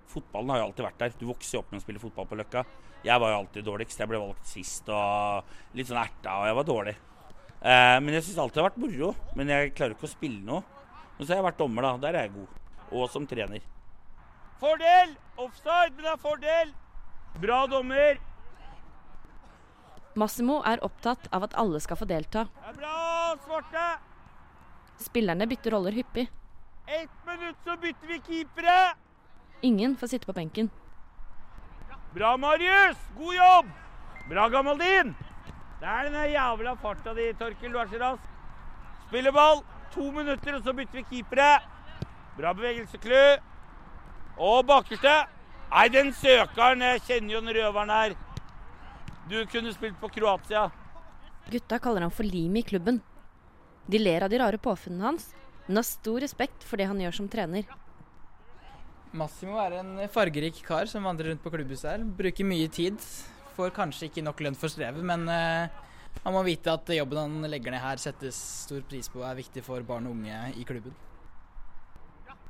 Fotballen har jo alltid vært der. Du vokser jo opp med å spille fotball på Løkka. Jeg var jo alltid dårligst. Jeg ble valgt sist og litt sånn erta, og jeg var dårlig. Eh, men jeg syns alltid det har vært moro. Men jeg klarer ikke å spille noe. Men så har jeg vært dommer, da. Der er jeg god. Og som trener. Fordel! Offside, men det er fordel! Bra dommer. Massimo er opptatt av at alle skal få delta. Det er bra, svarte! Spillerne bytter roller hyppig. Ett minutt, så bytter vi keepere! Ingen får sitte på benken. Bra, Marius! God jobb! Bra, Gamaldin! Det er den jævla farta di, Torkel. Du er så rask. Spiller ball. To minutter, og så bytter vi keepere. Bra bevegelse, Klu. Og bakerste. Nei, den søkeren. Jeg kjenner jo den røveren her. Du kunne spilt på Kroatia. Gutta kaller han for limet i klubben. De ler av de rare påfunnene hans, men har stor respekt for det han gjør som trener. Massimo er en fargerik kar som vandrer rundt på klubbhuset her. Bruker mye tid. Får kanskje ikke nok lønn for strevet, men uh, han må vite at jobben han legger ned her settes stor pris på og er viktig for barn og unge i klubben.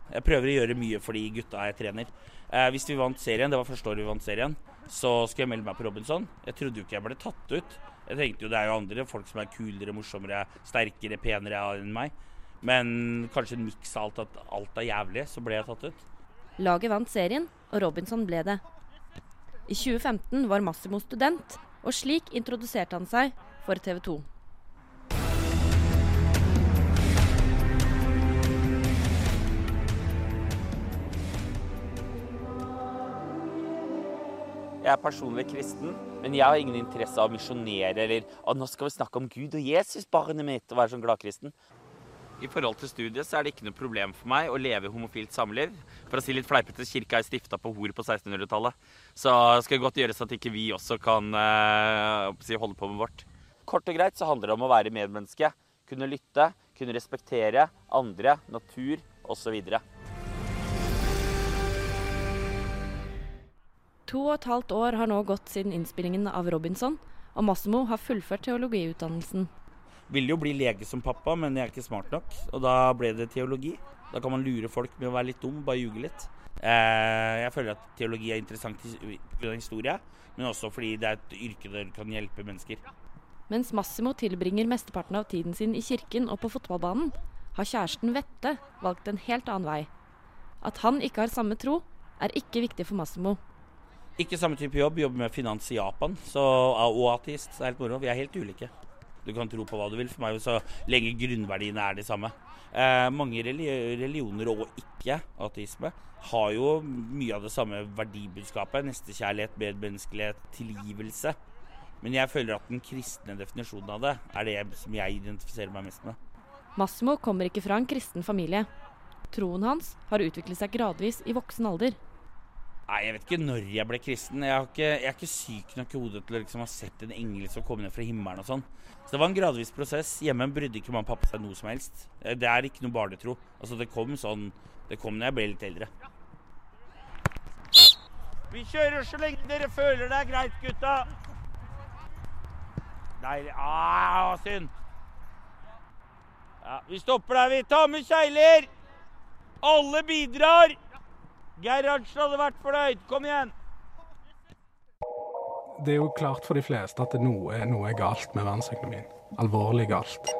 Jeg prøver å gjøre mye for de gutta jeg trener. Eh, hvis vi vant serien, det var første året vi vant serien, så skulle jeg melde meg på Robinson. Jeg trodde jo ikke jeg ble tatt ut. Jeg tenkte jo det er jo andre folk som er kulere, morsommere, sterkere, penere enn meg. Men kanskje en miks av alt at alt er jævlig, så ble jeg tatt ut. Laget vant serien, og Robinson ble det. I 2015 var Massimo student, og slik introduserte han seg for TV 2. Jeg er personlig kristen, men jeg har ingen interesse av å misjonere eller at nå skal vi snakke om Gud og Jesus, barnet mitt, og være sånn gladkristen. I forhold til studiet så er det ikke noe problem for meg å leve homofilt samliv. For å si litt fleipete, kirka er stifta på hor på 1600-tallet. Så skal det godt gjøres at ikke vi også kan eh, holde på med vårt. Kort og greit så handler det om å være medmenneske. Kunne lytte, kunne respektere andre, natur osv. To og et halvt år har nå gått siden innspillingen av Robinson, og Massimo har fullført teologiutdannelsen. Ville jo bli lege som pappa, men jeg er ikke smart nok, og da ble det teologi. Da kan man lure folk med å være litt dum, bare ljuge litt. Eh, jeg føler at teologi er interessant pga. historie, men også fordi det er et yrke der du kan hjelpe mennesker. Mens Massimo tilbringer mesteparten av tiden sin i kirken og på fotballbanen, har kjæresten Vette valgt en helt annen vei. At han ikke har samme tro, er ikke viktig for Massimo. Ikke samme type jobb, jobber med finans i Japan så, og ateist. Det er helt moro. Vi er helt ulike. Du kan tro på hva du vil. For meg så lenge grunnverdiene er de samme. Eh, mange religioner og ikke-ateisme har jo mye av det samme verdibudskapet. Nestekjærlighet, medmenneskelighet, tilgivelse. Men jeg føler at den kristne definisjonen av det er det som jeg identifiserer meg mest med. Massimo kommer ikke fra en kristen familie. Troen hans har utviklet seg gradvis i voksen alder. Nei, Jeg vet ikke når jeg ble kristen. Jeg, ikke, jeg er ikke syk nok i hodet til å liksom ha sett en engel som kom ned fra himmelen og sånn. Så det var en gradvis prosess. Hjemme brydde ikke mamma og pappa seg noe som helst. Det er ikke noe barnetro. Altså, det kom sånn Det kom når jeg ble litt eldre. Vi kjører så lenge dere føler det er greit, gutta. Deilig. Ah, synd. Ja, vi stopper der, vi. Ta med kjegler! Alle bidrar! Gerhardsen hadde vært fornøyd. Kom igjen! Det er jo klart for de fleste at noe, noe er galt med verdensøkonomien. Alvorlig galt.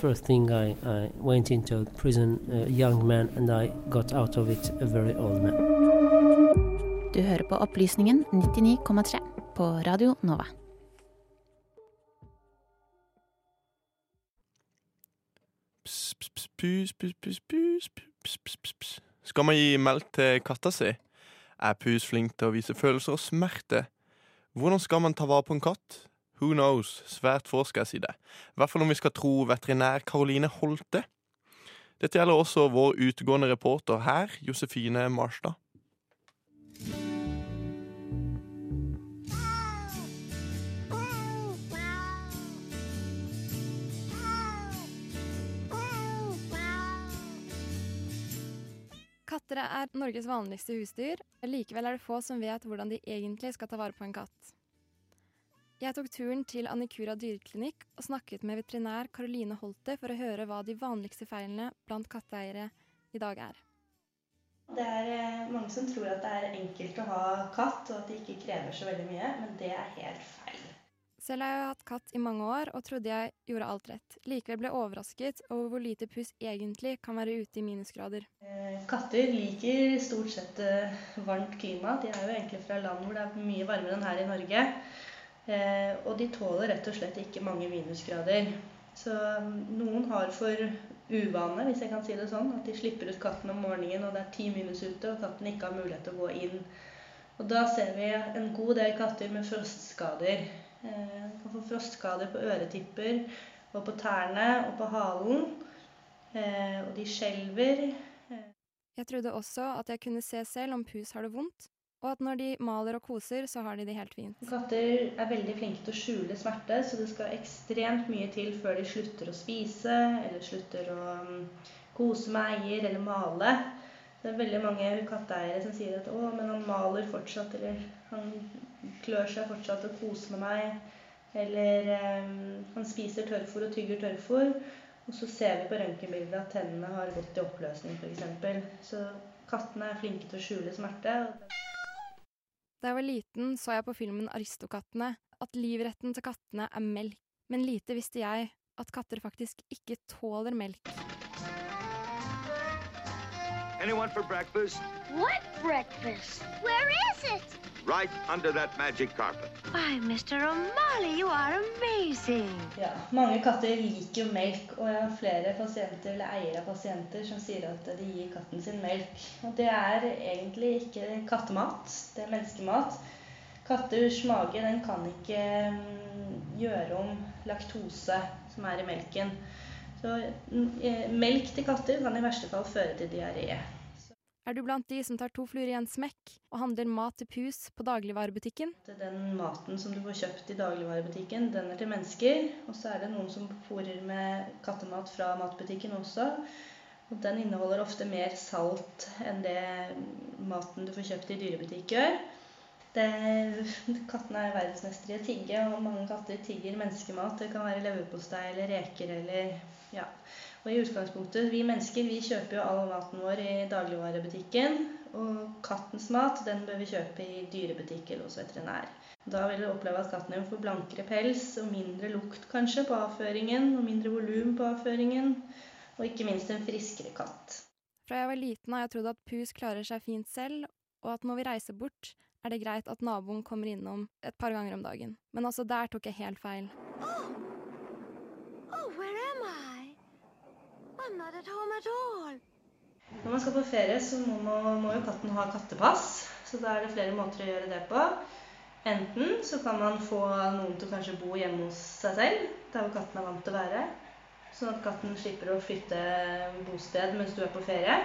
First thing I, I went into prison, a young man, and I got out of it a very old man. Du hører på Opplysningen 99,3 på Radio Nova. Skal man gi melk til katta si? Er pus flink til å vise følelser og smerte? Hvordan skal man ta vare på en katt? Who knows? Svært få, skal jeg si det. I hvert fall om vi skal tro veterinær Karoline Holte. Dette gjelder også vår utegående reporter her, Josefine Marstad. Katter er Norges vanligste husdyr. Likevel er det få som vet hvordan de egentlig skal ta vare på en katt. Jeg tok turen til Annikura dyreklinikk og snakket med veterinær Caroline Holte for å høre hva de vanligste feilene blant katteeiere i dag er. Det er eh, mange som tror at det er enkelt å ha katt, og at det ikke krever så veldig mye, men det er helt feil. Selv har jeg hatt katt i mange år og trodde jeg gjorde alt rett. Likevel ble jeg overrasket over hvor lite puss egentlig kan være ute i minusgrader. Eh, Katter liker stort sett eh, varmt klima. De er jo egentlig fra land hvor det er mye varmere enn her i Norge. Eh, Og de tåler rett og slett ikke mange minusgrader. Så mm, noen har for uvane, hvis jeg kan si det sånn, at de slipper ut katten om morgenen og det er ti minus ute og katten ikke har mulighet til å gå inn. Og da ser vi en god del katter med frostskader. Eh, kan få frostskader på øretipper og på tærne og på halen. Eh, og de skjelver. Jeg trodde også at jeg kunne se selv om pus har det vondt, og at når de maler og koser, så har de det helt fint. Katter er veldig flinke til å skjule smerte, så det skal ekstremt mye til før de slutter å spise eller slutter å mm, kose med eier eller male. Det er veldig mange katteeiere som sier at 'å, men han maler fortsatt', eller 'han klør seg fortsatt og koser med meg', eller eh, 'han spiser tørrfôr og tygger tørrfôr'. Og så ser vi på røntgenbildet at tennene har gått i oppløsning, f.eks. Så kattene er flinke til å skjule smerte. Da jeg var liten, så jeg på filmen Aristokattene at livretten til kattene er melk. Men lite visste jeg at katter faktisk ikke tåler melk. Anyone for breakfast? What breakfast? Where is it? Right under that magic carpet. Why, Mr. O'Malley, you are amazing. Ja, mange katter liker jo melk, og jeg har flere pasienter eller eiere av pasienter som sier at de gir katten sin melk. Og det er egentlig ikke kattemat, det er menneskemat. Katters mage den kan ikke mm, gjøre om laktose som er i melken. Så mm, eh, melk til katter kan i verste fall føre til diaré. Er du blant de som tar to fluer i en smekk og handler mat til pus på dagligvarebutikken? Den maten som du får kjøpt i dagligvarebutikken, den er til mennesker. Og så er det noen som fôrer med kattemat fra matbutikken også. Og den inneholder ofte mer salt enn det maten du får kjøpt i dyrebutikk gjør. Kattene er verdensmestere i å tigge, og mange katter tigger menneskemat. Det kan være leverpostei eller reker eller ja. Og i utgangspunktet, vi mennesker vi kjøper jo all maten vår i dagligvarebutikken. Og kattens mat den bør vi kjøpe i dyrebutikk eller hos veterinær. Da vil du oppleve at katten din får blankere pels og mindre lukt kanskje på avføringen, og mindre volum på avføringen, og ikke minst en friskere katt. Fra jeg var liten har jeg trodd at pus klarer seg fint selv, og at når vi reiser bort, er det greit at naboen kommer innom et par ganger om dagen. Men også der tok jeg helt feil. Oh, where am I? Når man skal på ferie, så må, man, må jo katten ha kattepass. Så da er det flere måter å gjøre det på. Enten så kan man få noen til å kanskje bo hjemme hos seg selv, der hvor katten er vant til å være. Sånn at katten slipper å flytte bosted mens du er på ferie.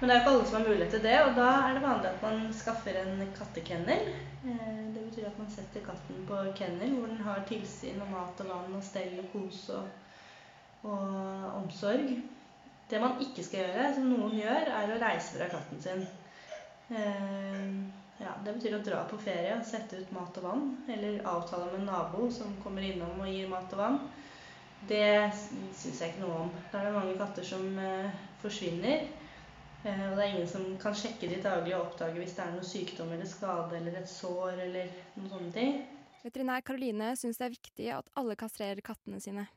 Men det er jo ikke alle som har mulighet til det, og da er det vanlig at man skaffer en kattekennel. Eh, det betyr at man setter katten på kennel, hvor den har tilsyn og mat og vann og stell og kos og, og omsorg. Det man ikke skal gjøre, som noen gjør, er å reise fra katten sin. Eh, ja, det betyr å dra på ferie og sette ut mat og vann. Eller avtale med en nabo som kommer innom og gir mat og vann. Det syns jeg ikke noe om. Da er det mange katter som eh, forsvinner. Eh, og det er ingen som kan sjekke de daglig og oppdage hvis det er noe sykdom eller skade eller et sår eller noen sånne ting. Veterinær Karoline syns det er viktig at alle kastrerer kattene sine.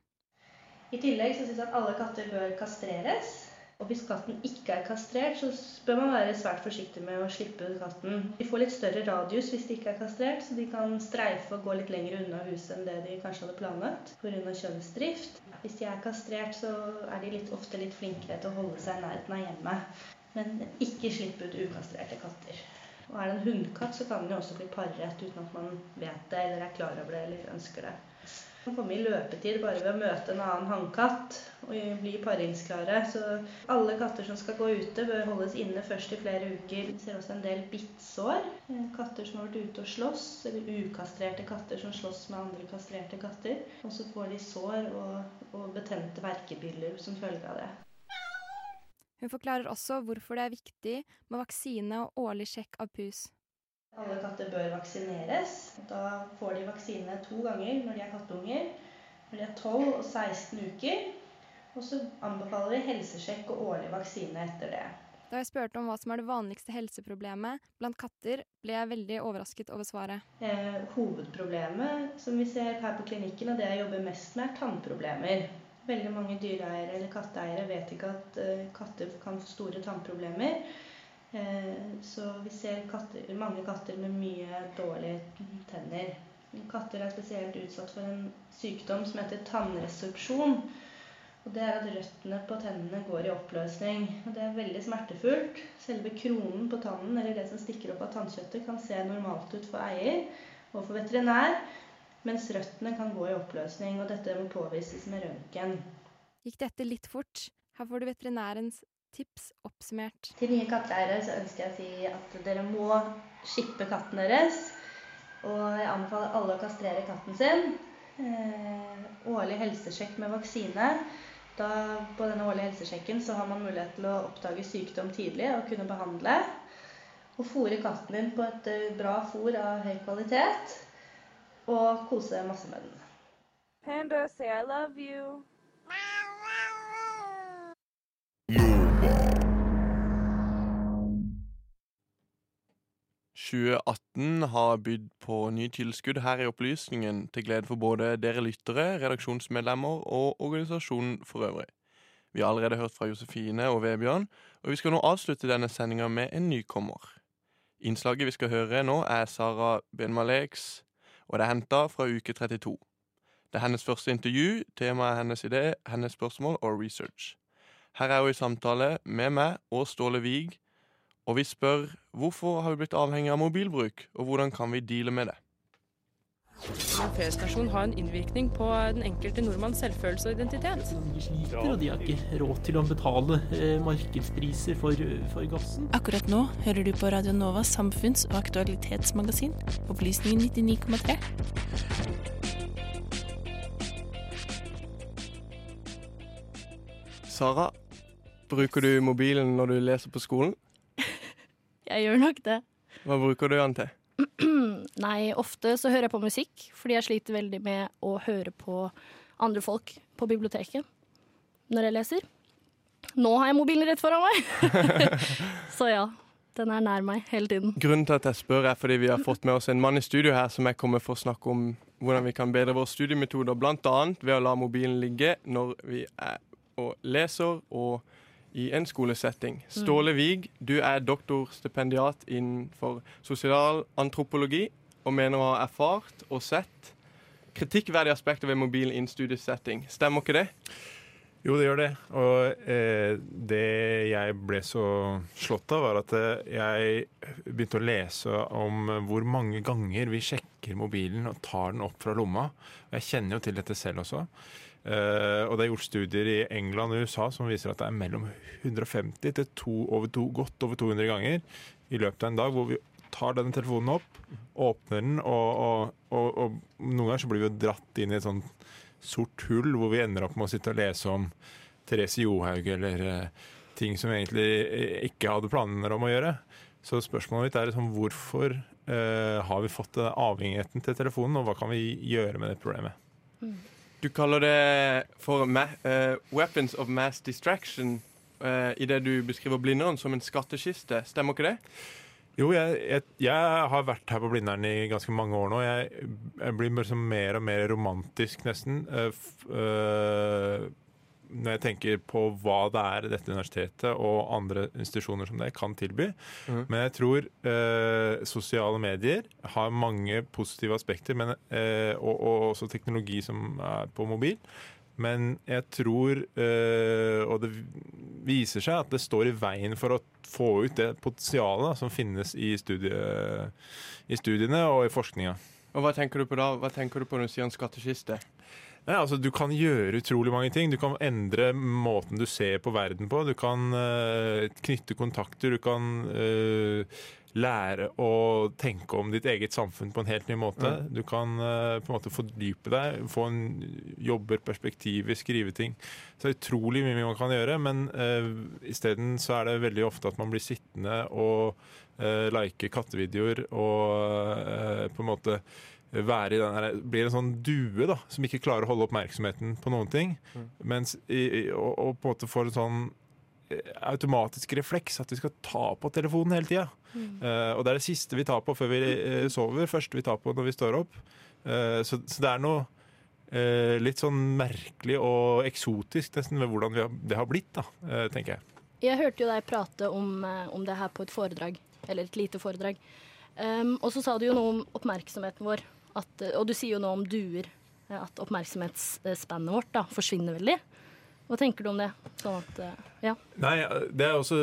I tillegg så syns jeg at alle katter bør kastreres. Og hvis katten ikke er kastrert, så bør man være svært forsiktig med å slippe ut katten. De får litt større radius hvis de ikke er kastrert, så de kan streife og gå litt lenger unna huset enn det de kanskje hadde planlagt pga. kjønnsdrift. Hvis de er kastrert, så er de litt, ofte litt flinkere til å holde seg i nærheten av hjemmet. Men ikke slipp ut ukastrerte katter. Og er det en hunnkatt, så kan den jo også bli paret uten at man vet det eller er klar over det eller ønsker det. Kan komme i løpetid bare ved å møte en annen hannkatt og bli paringsklare. Så alle katter som skal gå ute, bør holdes inne først i flere uker. Vi ser også en del bittsår. Eh, Katter som har vært ute og slåss, eller ukastrerte katter som slåss med andre kastrerte katter. Og så får de sår og, og betente verkebiller som følge av det. Hun forklarer også hvorfor det er viktig med vaksine og årlig sjekk av pus. Alle katter bør vaksineres. Da får de vaksine to ganger når de er kattunger. Når de er 12 og 16 uker. Og så anbefaler vi helsesjekk og årlig vaksine etter det. Da jeg spurte om hva som er det vanligste helseproblemet blant katter, ble jeg veldig overrasket over svaret. Eh, hovedproblemet som vi ser her på klinikken, og det jeg jobber mest med, er tannproblemer. Veldig mange dyreeiere eller katteeiere vet ikke at eh, katter kan få store tannproblemer. Eh, så vi ser katter, mange katter med mye dårlige tenner. Katter er spesielt utsatt for en sykdom som heter tannresorpsjon. Og det er at røttene på tennene går i oppløsning. Og det er veldig smertefullt. Selve kronen på tannen, eller det som stikker opp av tannkjøttet, kan se normalt ut for eier og for veterinær, mens røttene kan gå i oppløsning. Og dette må påvises med røntgen. Gikk dette litt fort? Her får du veterinærens tips oppsummert. Til nye katteeiere så ønsker jeg å si at dere må skippe katten deres. Og jeg anbefaler alle å kastrere katten sin. Eh, årlig helsesjekk med vaksine. Da, på denne årlige helsesjekken så har man mulighet til å oppdage sykdom tidlig og kunne behandle. Og fôre katten din på et eh, bra fôr av høy kvalitet. Og kose masse med den. Panda, say I love you. 2018 har bydd på nye tilskudd her i Opplysningen, til glede for både dere lyttere, redaksjonsmedlemmer og organisasjonen for øvrig. Vi har allerede hørt fra Josefine og Vebjørn, og vi skal nå avslutte denne sendinga med en nykommer. Innslaget vi skal høre nå, er Sara Benmaleks, og det er henta fra uke 32. Det er hennes første intervju, temaet er hennes idé, hennes spørsmål og research. Her er hun i samtale med meg og Ståle Wiig, og vi spør hvorfor har vi blitt avhengig av mobilbruk, og hvordan kan vi deale med det? En PS-stasjon har en innvirkning på den enkelte nordmanns selvfølelse og identitet. De sliter, og de har ikke råd til å betale eh, markedspriser for, for gassen. Akkurat nå hører du på Radio Novas samfunns- og aktualitetsmagasin, Opplysningen 99,3. Sara, bruker du mobilen når du leser på skolen? Jeg gjør nok det. Hva bruker du den til? Nei, ofte så hører jeg på musikk, fordi jeg sliter veldig med å høre på andre folk på biblioteket når jeg leser. Nå har jeg mobilen rett foran meg! så ja, den er nær meg hele tiden. Grunnen til at jeg spør, er fordi vi har fått med oss en mann i studio her som jeg kommer for å snakke om hvordan vi kan bedre våre studiemetoder, bl.a. ved å la mobilen ligge når vi er og leser og i en skolesetting. Ståle Wiig, du er doktorstipendiat innenfor sosialantropologi og mener å ha erfart og sett kritikkverdige aspekter ved mobilen innstudiesetting. Stemmer ikke det? Jo, det gjør det. Og eh, det jeg ble så slått av, var at eh, jeg begynte å lese om hvor mange ganger vi sjekker mobilen og tar den opp fra lomma. Jeg kjenner jo til dette selv også. Eh, og det er gjort studier i England og USA som viser at det er mellom 150 til to, over to, godt over 200 ganger i løpet av en dag hvor vi tar denne telefonen opp, åpner den, og, og, og, og noen ganger så blir vi jo dratt inn i et sånt sort hull hvor vi ender opp med å sitte og lese om Therese Johaug eller uh, ting som vi egentlig eh, ikke hadde planer om å gjøre. Så spørsmålet mitt er liksom, hvorfor uh, har vi fått avhengigheten til telefonen, og hva kan vi gjøre med det problemet? Du kaller det for eh, weapons of mass distraction uh, i det du beskriver Blindern som en skattkiste. Stemmer ikke det? Jo, jeg, jeg, jeg har vært her på Blindern i ganske mange år nå. Jeg, jeg blir liksom mer og mer romantisk, nesten. Uh, eh, når jeg tenker på hva det er dette universitetet og andre institusjoner som det kan tilby. Mm. Men jeg tror eh, sosiale medier har mange positive aspekter, men, eh, og, og også teknologi som er på mobil. Men jeg tror, eh, og det viser seg, at det står i veien for å få ut det potensialet som finnes i, studie, i studiene og i forskninga. Og hva tenker du på da? Hva tenker du på når du sier en skattkiste? Nei, altså Du kan gjøre utrolig mange ting. Du kan endre måten du ser på verden på. Du kan uh, knytte kontakter. Du kan uh, lære å tenke om ditt eget samfunn på en helt ny måte. Mm. Du kan uh, på en måte fordype deg, få en jobber, perspektiver, skrive ting. Så det er utrolig mye man kan gjøre, men uh, isteden så er det veldig ofte at man blir sittende og uh, like kattevideoer og uh, på en måte være i den her, blir en sånn due da, som ikke klarer å holde oppmerksomheten på noen ting. Mm. Mens i, i, og, og på en måte får en sånn eh, automatisk refleks at vi skal ta på telefonen hele tida. Mm. Uh, og det er det siste vi tar på før vi uh, sover. Første vi tar på når vi står opp. Uh, så, så det er noe eh, litt sånn merkelig og eksotisk nesten ved hvordan vi har, det har blitt, da, tenker jeg. Jeg hørte jo deg prate om, om det her på et foredrag, eller et lite foredrag. Um, og så sa du jo noe om oppmerksomheten vår, at, eh, og du sier jo nå om duer. eh, At oppmerksomhetsspannet vårt da forsvinner veldig. Hva tenker du om det? Sånn at, eh, ja. Nei, det er også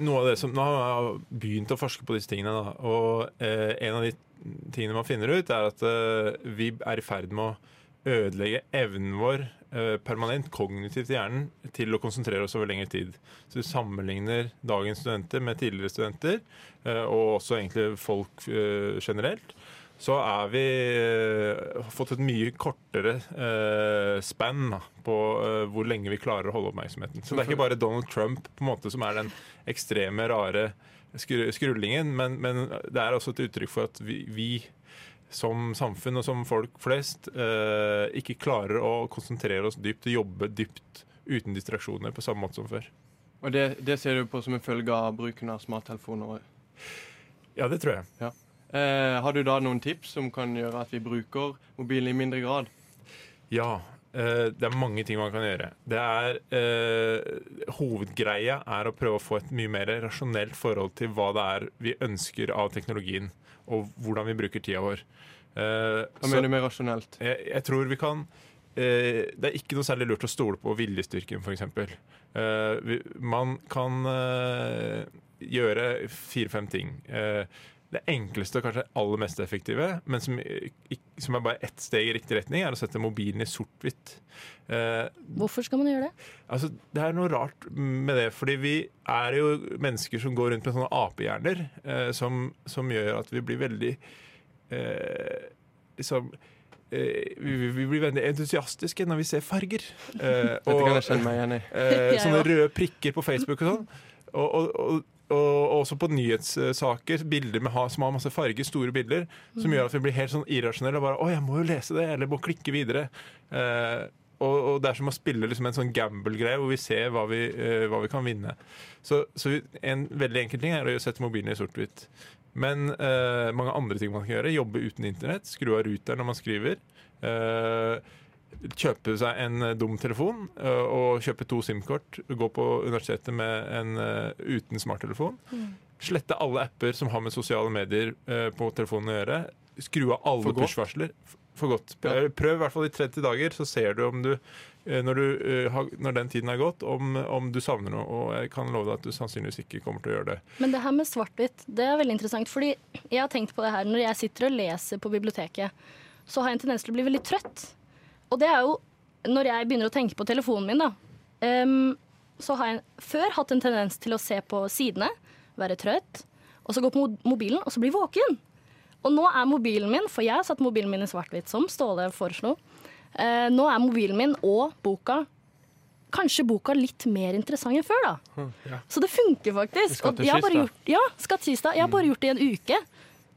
noe av det som Nå har jeg begynt å forske på disse tingene, da. Og eh, en av de tingene man finner ut, er at eh, vi er i ferd med å ødelegge evnen vår eh, permanent kognitivt i hjernen til å konsentrere oss over lengre tid. Så du sammenligner dagens studenter med tidligere studenter, og også egentlig folk generelt. Så er vi eh, har fått et mye kortere eh, spann på eh, hvor lenge vi klarer å holde oppmerksomheten. Så det er ikke bare Donald Trump på en måte som er den ekstreme, rare skru skrullingen, men, men det er også et uttrykk for at vi, vi som samfunn og som folk flest eh, ikke klarer å konsentrere oss dypt og jobbe dypt uten distraksjoner på samme måte som før. Og det, det ser du på som en følge av bruken av smarttelefoner? Ja, det tror jeg. Ja. Eh, har du da noen tips som kan gjøre at vi bruker mobilen i mindre grad? Ja, eh, det er mange ting man kan gjøre. Det er eh, Hovedgreia er å prøve å få et mye mer rasjonelt forhold til hva det er vi ønsker av teknologien, og hvordan vi bruker tida vår. Eh, Hva så- mener du med rasjonelt? Jeg, jeg tror vi kan eh, Det er ikke noe særlig lurt å stole på viljestyrken, f.eks. Uh, man kan eh, gjøre fire-fem ting. Det enkleste og kanskje aller mest effektive, men som, som er bare ett steg i riktig retning, er å sette mobilen i sort-hvitt. Eh, Hvorfor skal man gjøre det? Altså, Det er noe rart med det, fordi vi er jo mennesker som går rundt med sånne apehjerner, eh, som, som gjør at vi blir veldig eh, liksom eh, vi blir veldig entusiastiske når vi ser farger. Eh, Dette kan jeg kjenne meg igjen i. eh, sånne røde prikker på Facebook og sånn. Og, og, og, og også på nyhetssaker, bilder med, som har masse farger, store bilder, som Mm. gjør at vi blir helt sånn irrasjonelle. og Bare, 'Å, jeg må jo lese det', eller 'må klikke videre'. Eh, og, og det er som å spille liksom en sånn gamble-greie, hvor vi ser hva vi, eh, hva vi kan vinne. Så, så en veldig enkel ting er å sette mobilen i sort-hvitt. Men eh, mange andre ting man kan gjøre. Jobbe uten internett. Skru av ruteren når man skriver. Eh, kjøpe seg en eh, dum telefon eh, og kjøpe to SIM-kort. Gå på universitetet med en eh, uten smarttelefon. Mm. Slette alle apper som har med sosiale medier på telefonen å gjøre. Skru av alle push-varsler. For godt. Prøv, i hvert fall i 30 dager, så ser du om du når, du, når den tiden er gått, om, om du savner noe. Og jeg kan love deg at du sannsynligvis ikke kommer til å gjøre det. Men det her med svart-hvitt, det er veldig interessant. Fordi jeg har tenkt på det her når jeg sitter og leser på biblioteket, så har jeg en tendens til å bli veldig trøtt. Og det er jo når jeg begynner å tenke på telefonen min, da. Um, så har jeg før hatt en tendens til å se på sidene, være trøtt, og så gå på mobilen, og så bli våken. Og nå er mobilen min, for jeg har satt mobilen min i svart-hvitt, som Ståle foreslo. Eh, nå er mobilen min og boka Kanskje boka litt mer interessant enn før, da. Ja. Så det funker faktisk. Skattkista. gjort, ja, skattkista. Jeg har bare gjort det i en uke.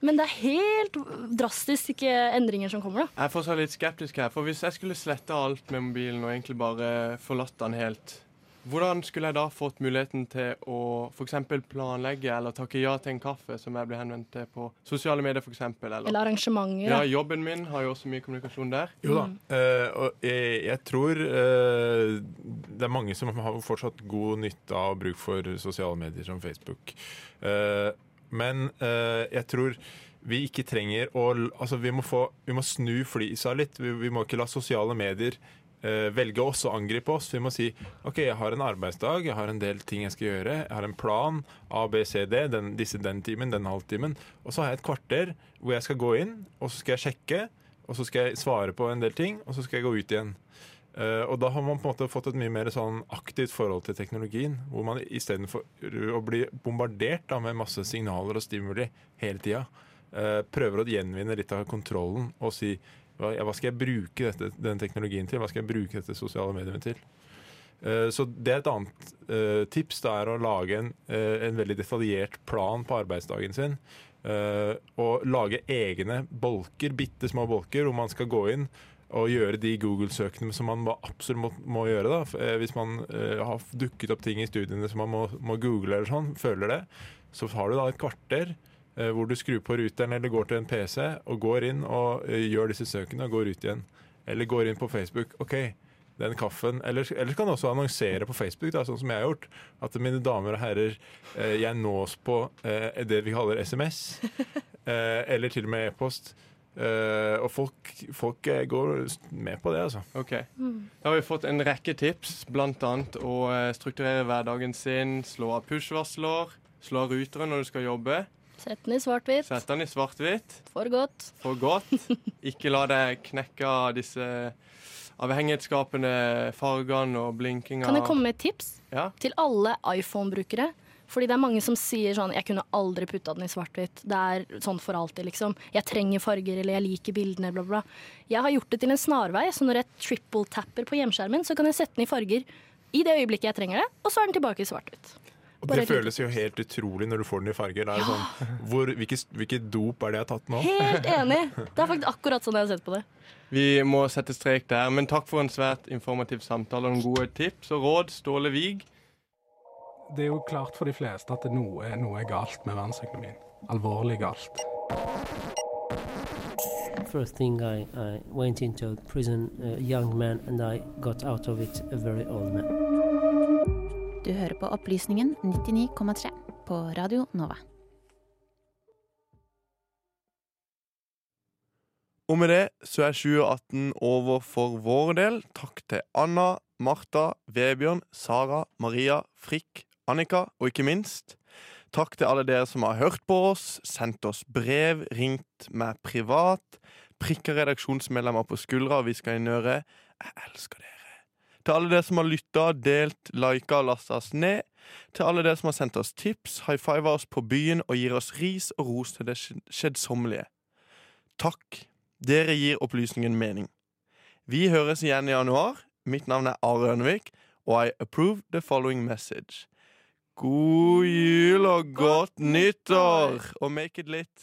Men det er helt drastiske endringer som kommer, da. Jeg er fortsatt litt skeptisk her, for hvis jeg skulle slette alt med mobilen og egentlig bare forlatt den helt, hvordan skulle jeg da fått muligheten til å f.eks. planlegge eller takke ja til en kaffe som jeg blir henvendt til på sosiale medier f.eks.? Eller, Eller arrangementer. ja, jobben min har jo også mye kommunikasjon der. Jo da. Eh, og jeg, jeg tror uh, det er mange som har fortsatt god nytte av bruk for sosiale medier som Facebook. Eh, men uh, jeg tror vi ikke trenger å Altså, vi må, få, vi må snu flisa litt. Vi, vi må ikke la sosiale medier uh, velge oss og angripe oss. Vi må si OK, jeg har en arbeidsdag, jeg har en del ting jeg skal gjøre. Jeg har en plan. A, B, C, D. Den, disse den timen, den halvtimen. Og så har jeg et kvarter hvor jeg skal gå inn, og så skal jeg sjekke. Og så skal jeg svare på en del ting, og så skal jeg gå ut igjen. Eh, og da har man på en måte fått et mye mer sånn aktivt forhold til teknologien. Hvor man istedenfor å bli bombardert da, med masse signaler og stimuli hele tida, eh, prøver å gjenvinne litt av kontrollen og si hva, hva skal jeg bruke dette, den teknologien til? Hva skal jeg bruke dette sosiale mediet til? Eh, Så det er et annet tips. Det er å lage en, en veldig detaljert plan på arbeidsdagen sin. og lage egne bolker, bitte små bolker, hvor man skal gå inn og gjøre de Google-søkene som man absolutt må, må gjøre. da. Eh, Hvis man uh, har dukket opp ting i studiene som man må, må google eller sånn, føler det, så har du da et kvarter uh, hvor du skrur på ruteren eller går til en PC og går inn og uh, gjør disse søkene og går ut igjen. Eller går inn på Facebook. OK, den kaffen. Eller, eller kan du også annonsere på Facebook, da, sånn som jeg har gjort. At mine damer og herrer, jeg nås på det vi kaller SMS. Eller til og med e-post. Eh, og folk, folk går med på det, altså. Ok. Da har vi fått en rekke tips, bl.a. å eh, strukturere hverdagen sin, slå av push-varsler, slå av rutere når du skal jobbe, Sett den i svart-hvitt. Sett den i svart-hvitt For godt. for godt. Ikke la deg knekke av disse avhengighetsskapende fargene og blinkinga. Kan jeg komme med et tips Ja. til alle iPhone-brukere? Fordi det er mange som sier sånn Jeg kunne aldri putta den i svart-hvitt. Det er sånn for alltid, liksom. Jeg trenger farger, eller jeg liker bildene, bla, bla. Jeg har gjort det til en snarvei, så når jeg triple-tapper på hjemskjermen, så kan jeg sette den i farger i det øyeblikket jeg trenger det, og så er den tilbake i svart-hvitt. Og Bare det føles jo helt utrolig når du får den i farger. Det er sånn, hvor, hvilke, hvilke dop er det jeg har tatt nå? Helt enig. Det er faktisk akkurat sånn jeg har sett på det. Vi må sette strek der, men takk for en svært informativ samtale og noen gode tips og råd. Ståle Vig. Det er jo klart for de fleste at noe, noe er galt med verdensøkonomien. Alvorlig galt. First thing I, I went into prison, a young man, and I got out of it a very old man. Du hører på Opplysningen 99,3 på Radio Nova. Og med det så er 2018 over for vår del. Takk til Anna, Martha, Vebjørn, Sara, Maria, Frikk, Annika og ikke minst takk til alle dere som har hørt på oss, sendt oss brev, ringt meg privat, prikka redaksjonsmedlemmer på skuldra og hviska inn øret. Jeg elsker dere. Til alle dere som har lytta, delt, lika og lasta oss ned. Til alle dere som har sendt oss tips, high fiva oss på byen og gir oss ris og ros til det skjedsommelige. Takk. Dere gir opplysningen mening. Vi høres igjen i januar. Mitt navn er Are Ørnevik, og I approve the following message. God jul og godt nyttår! Og make it litt.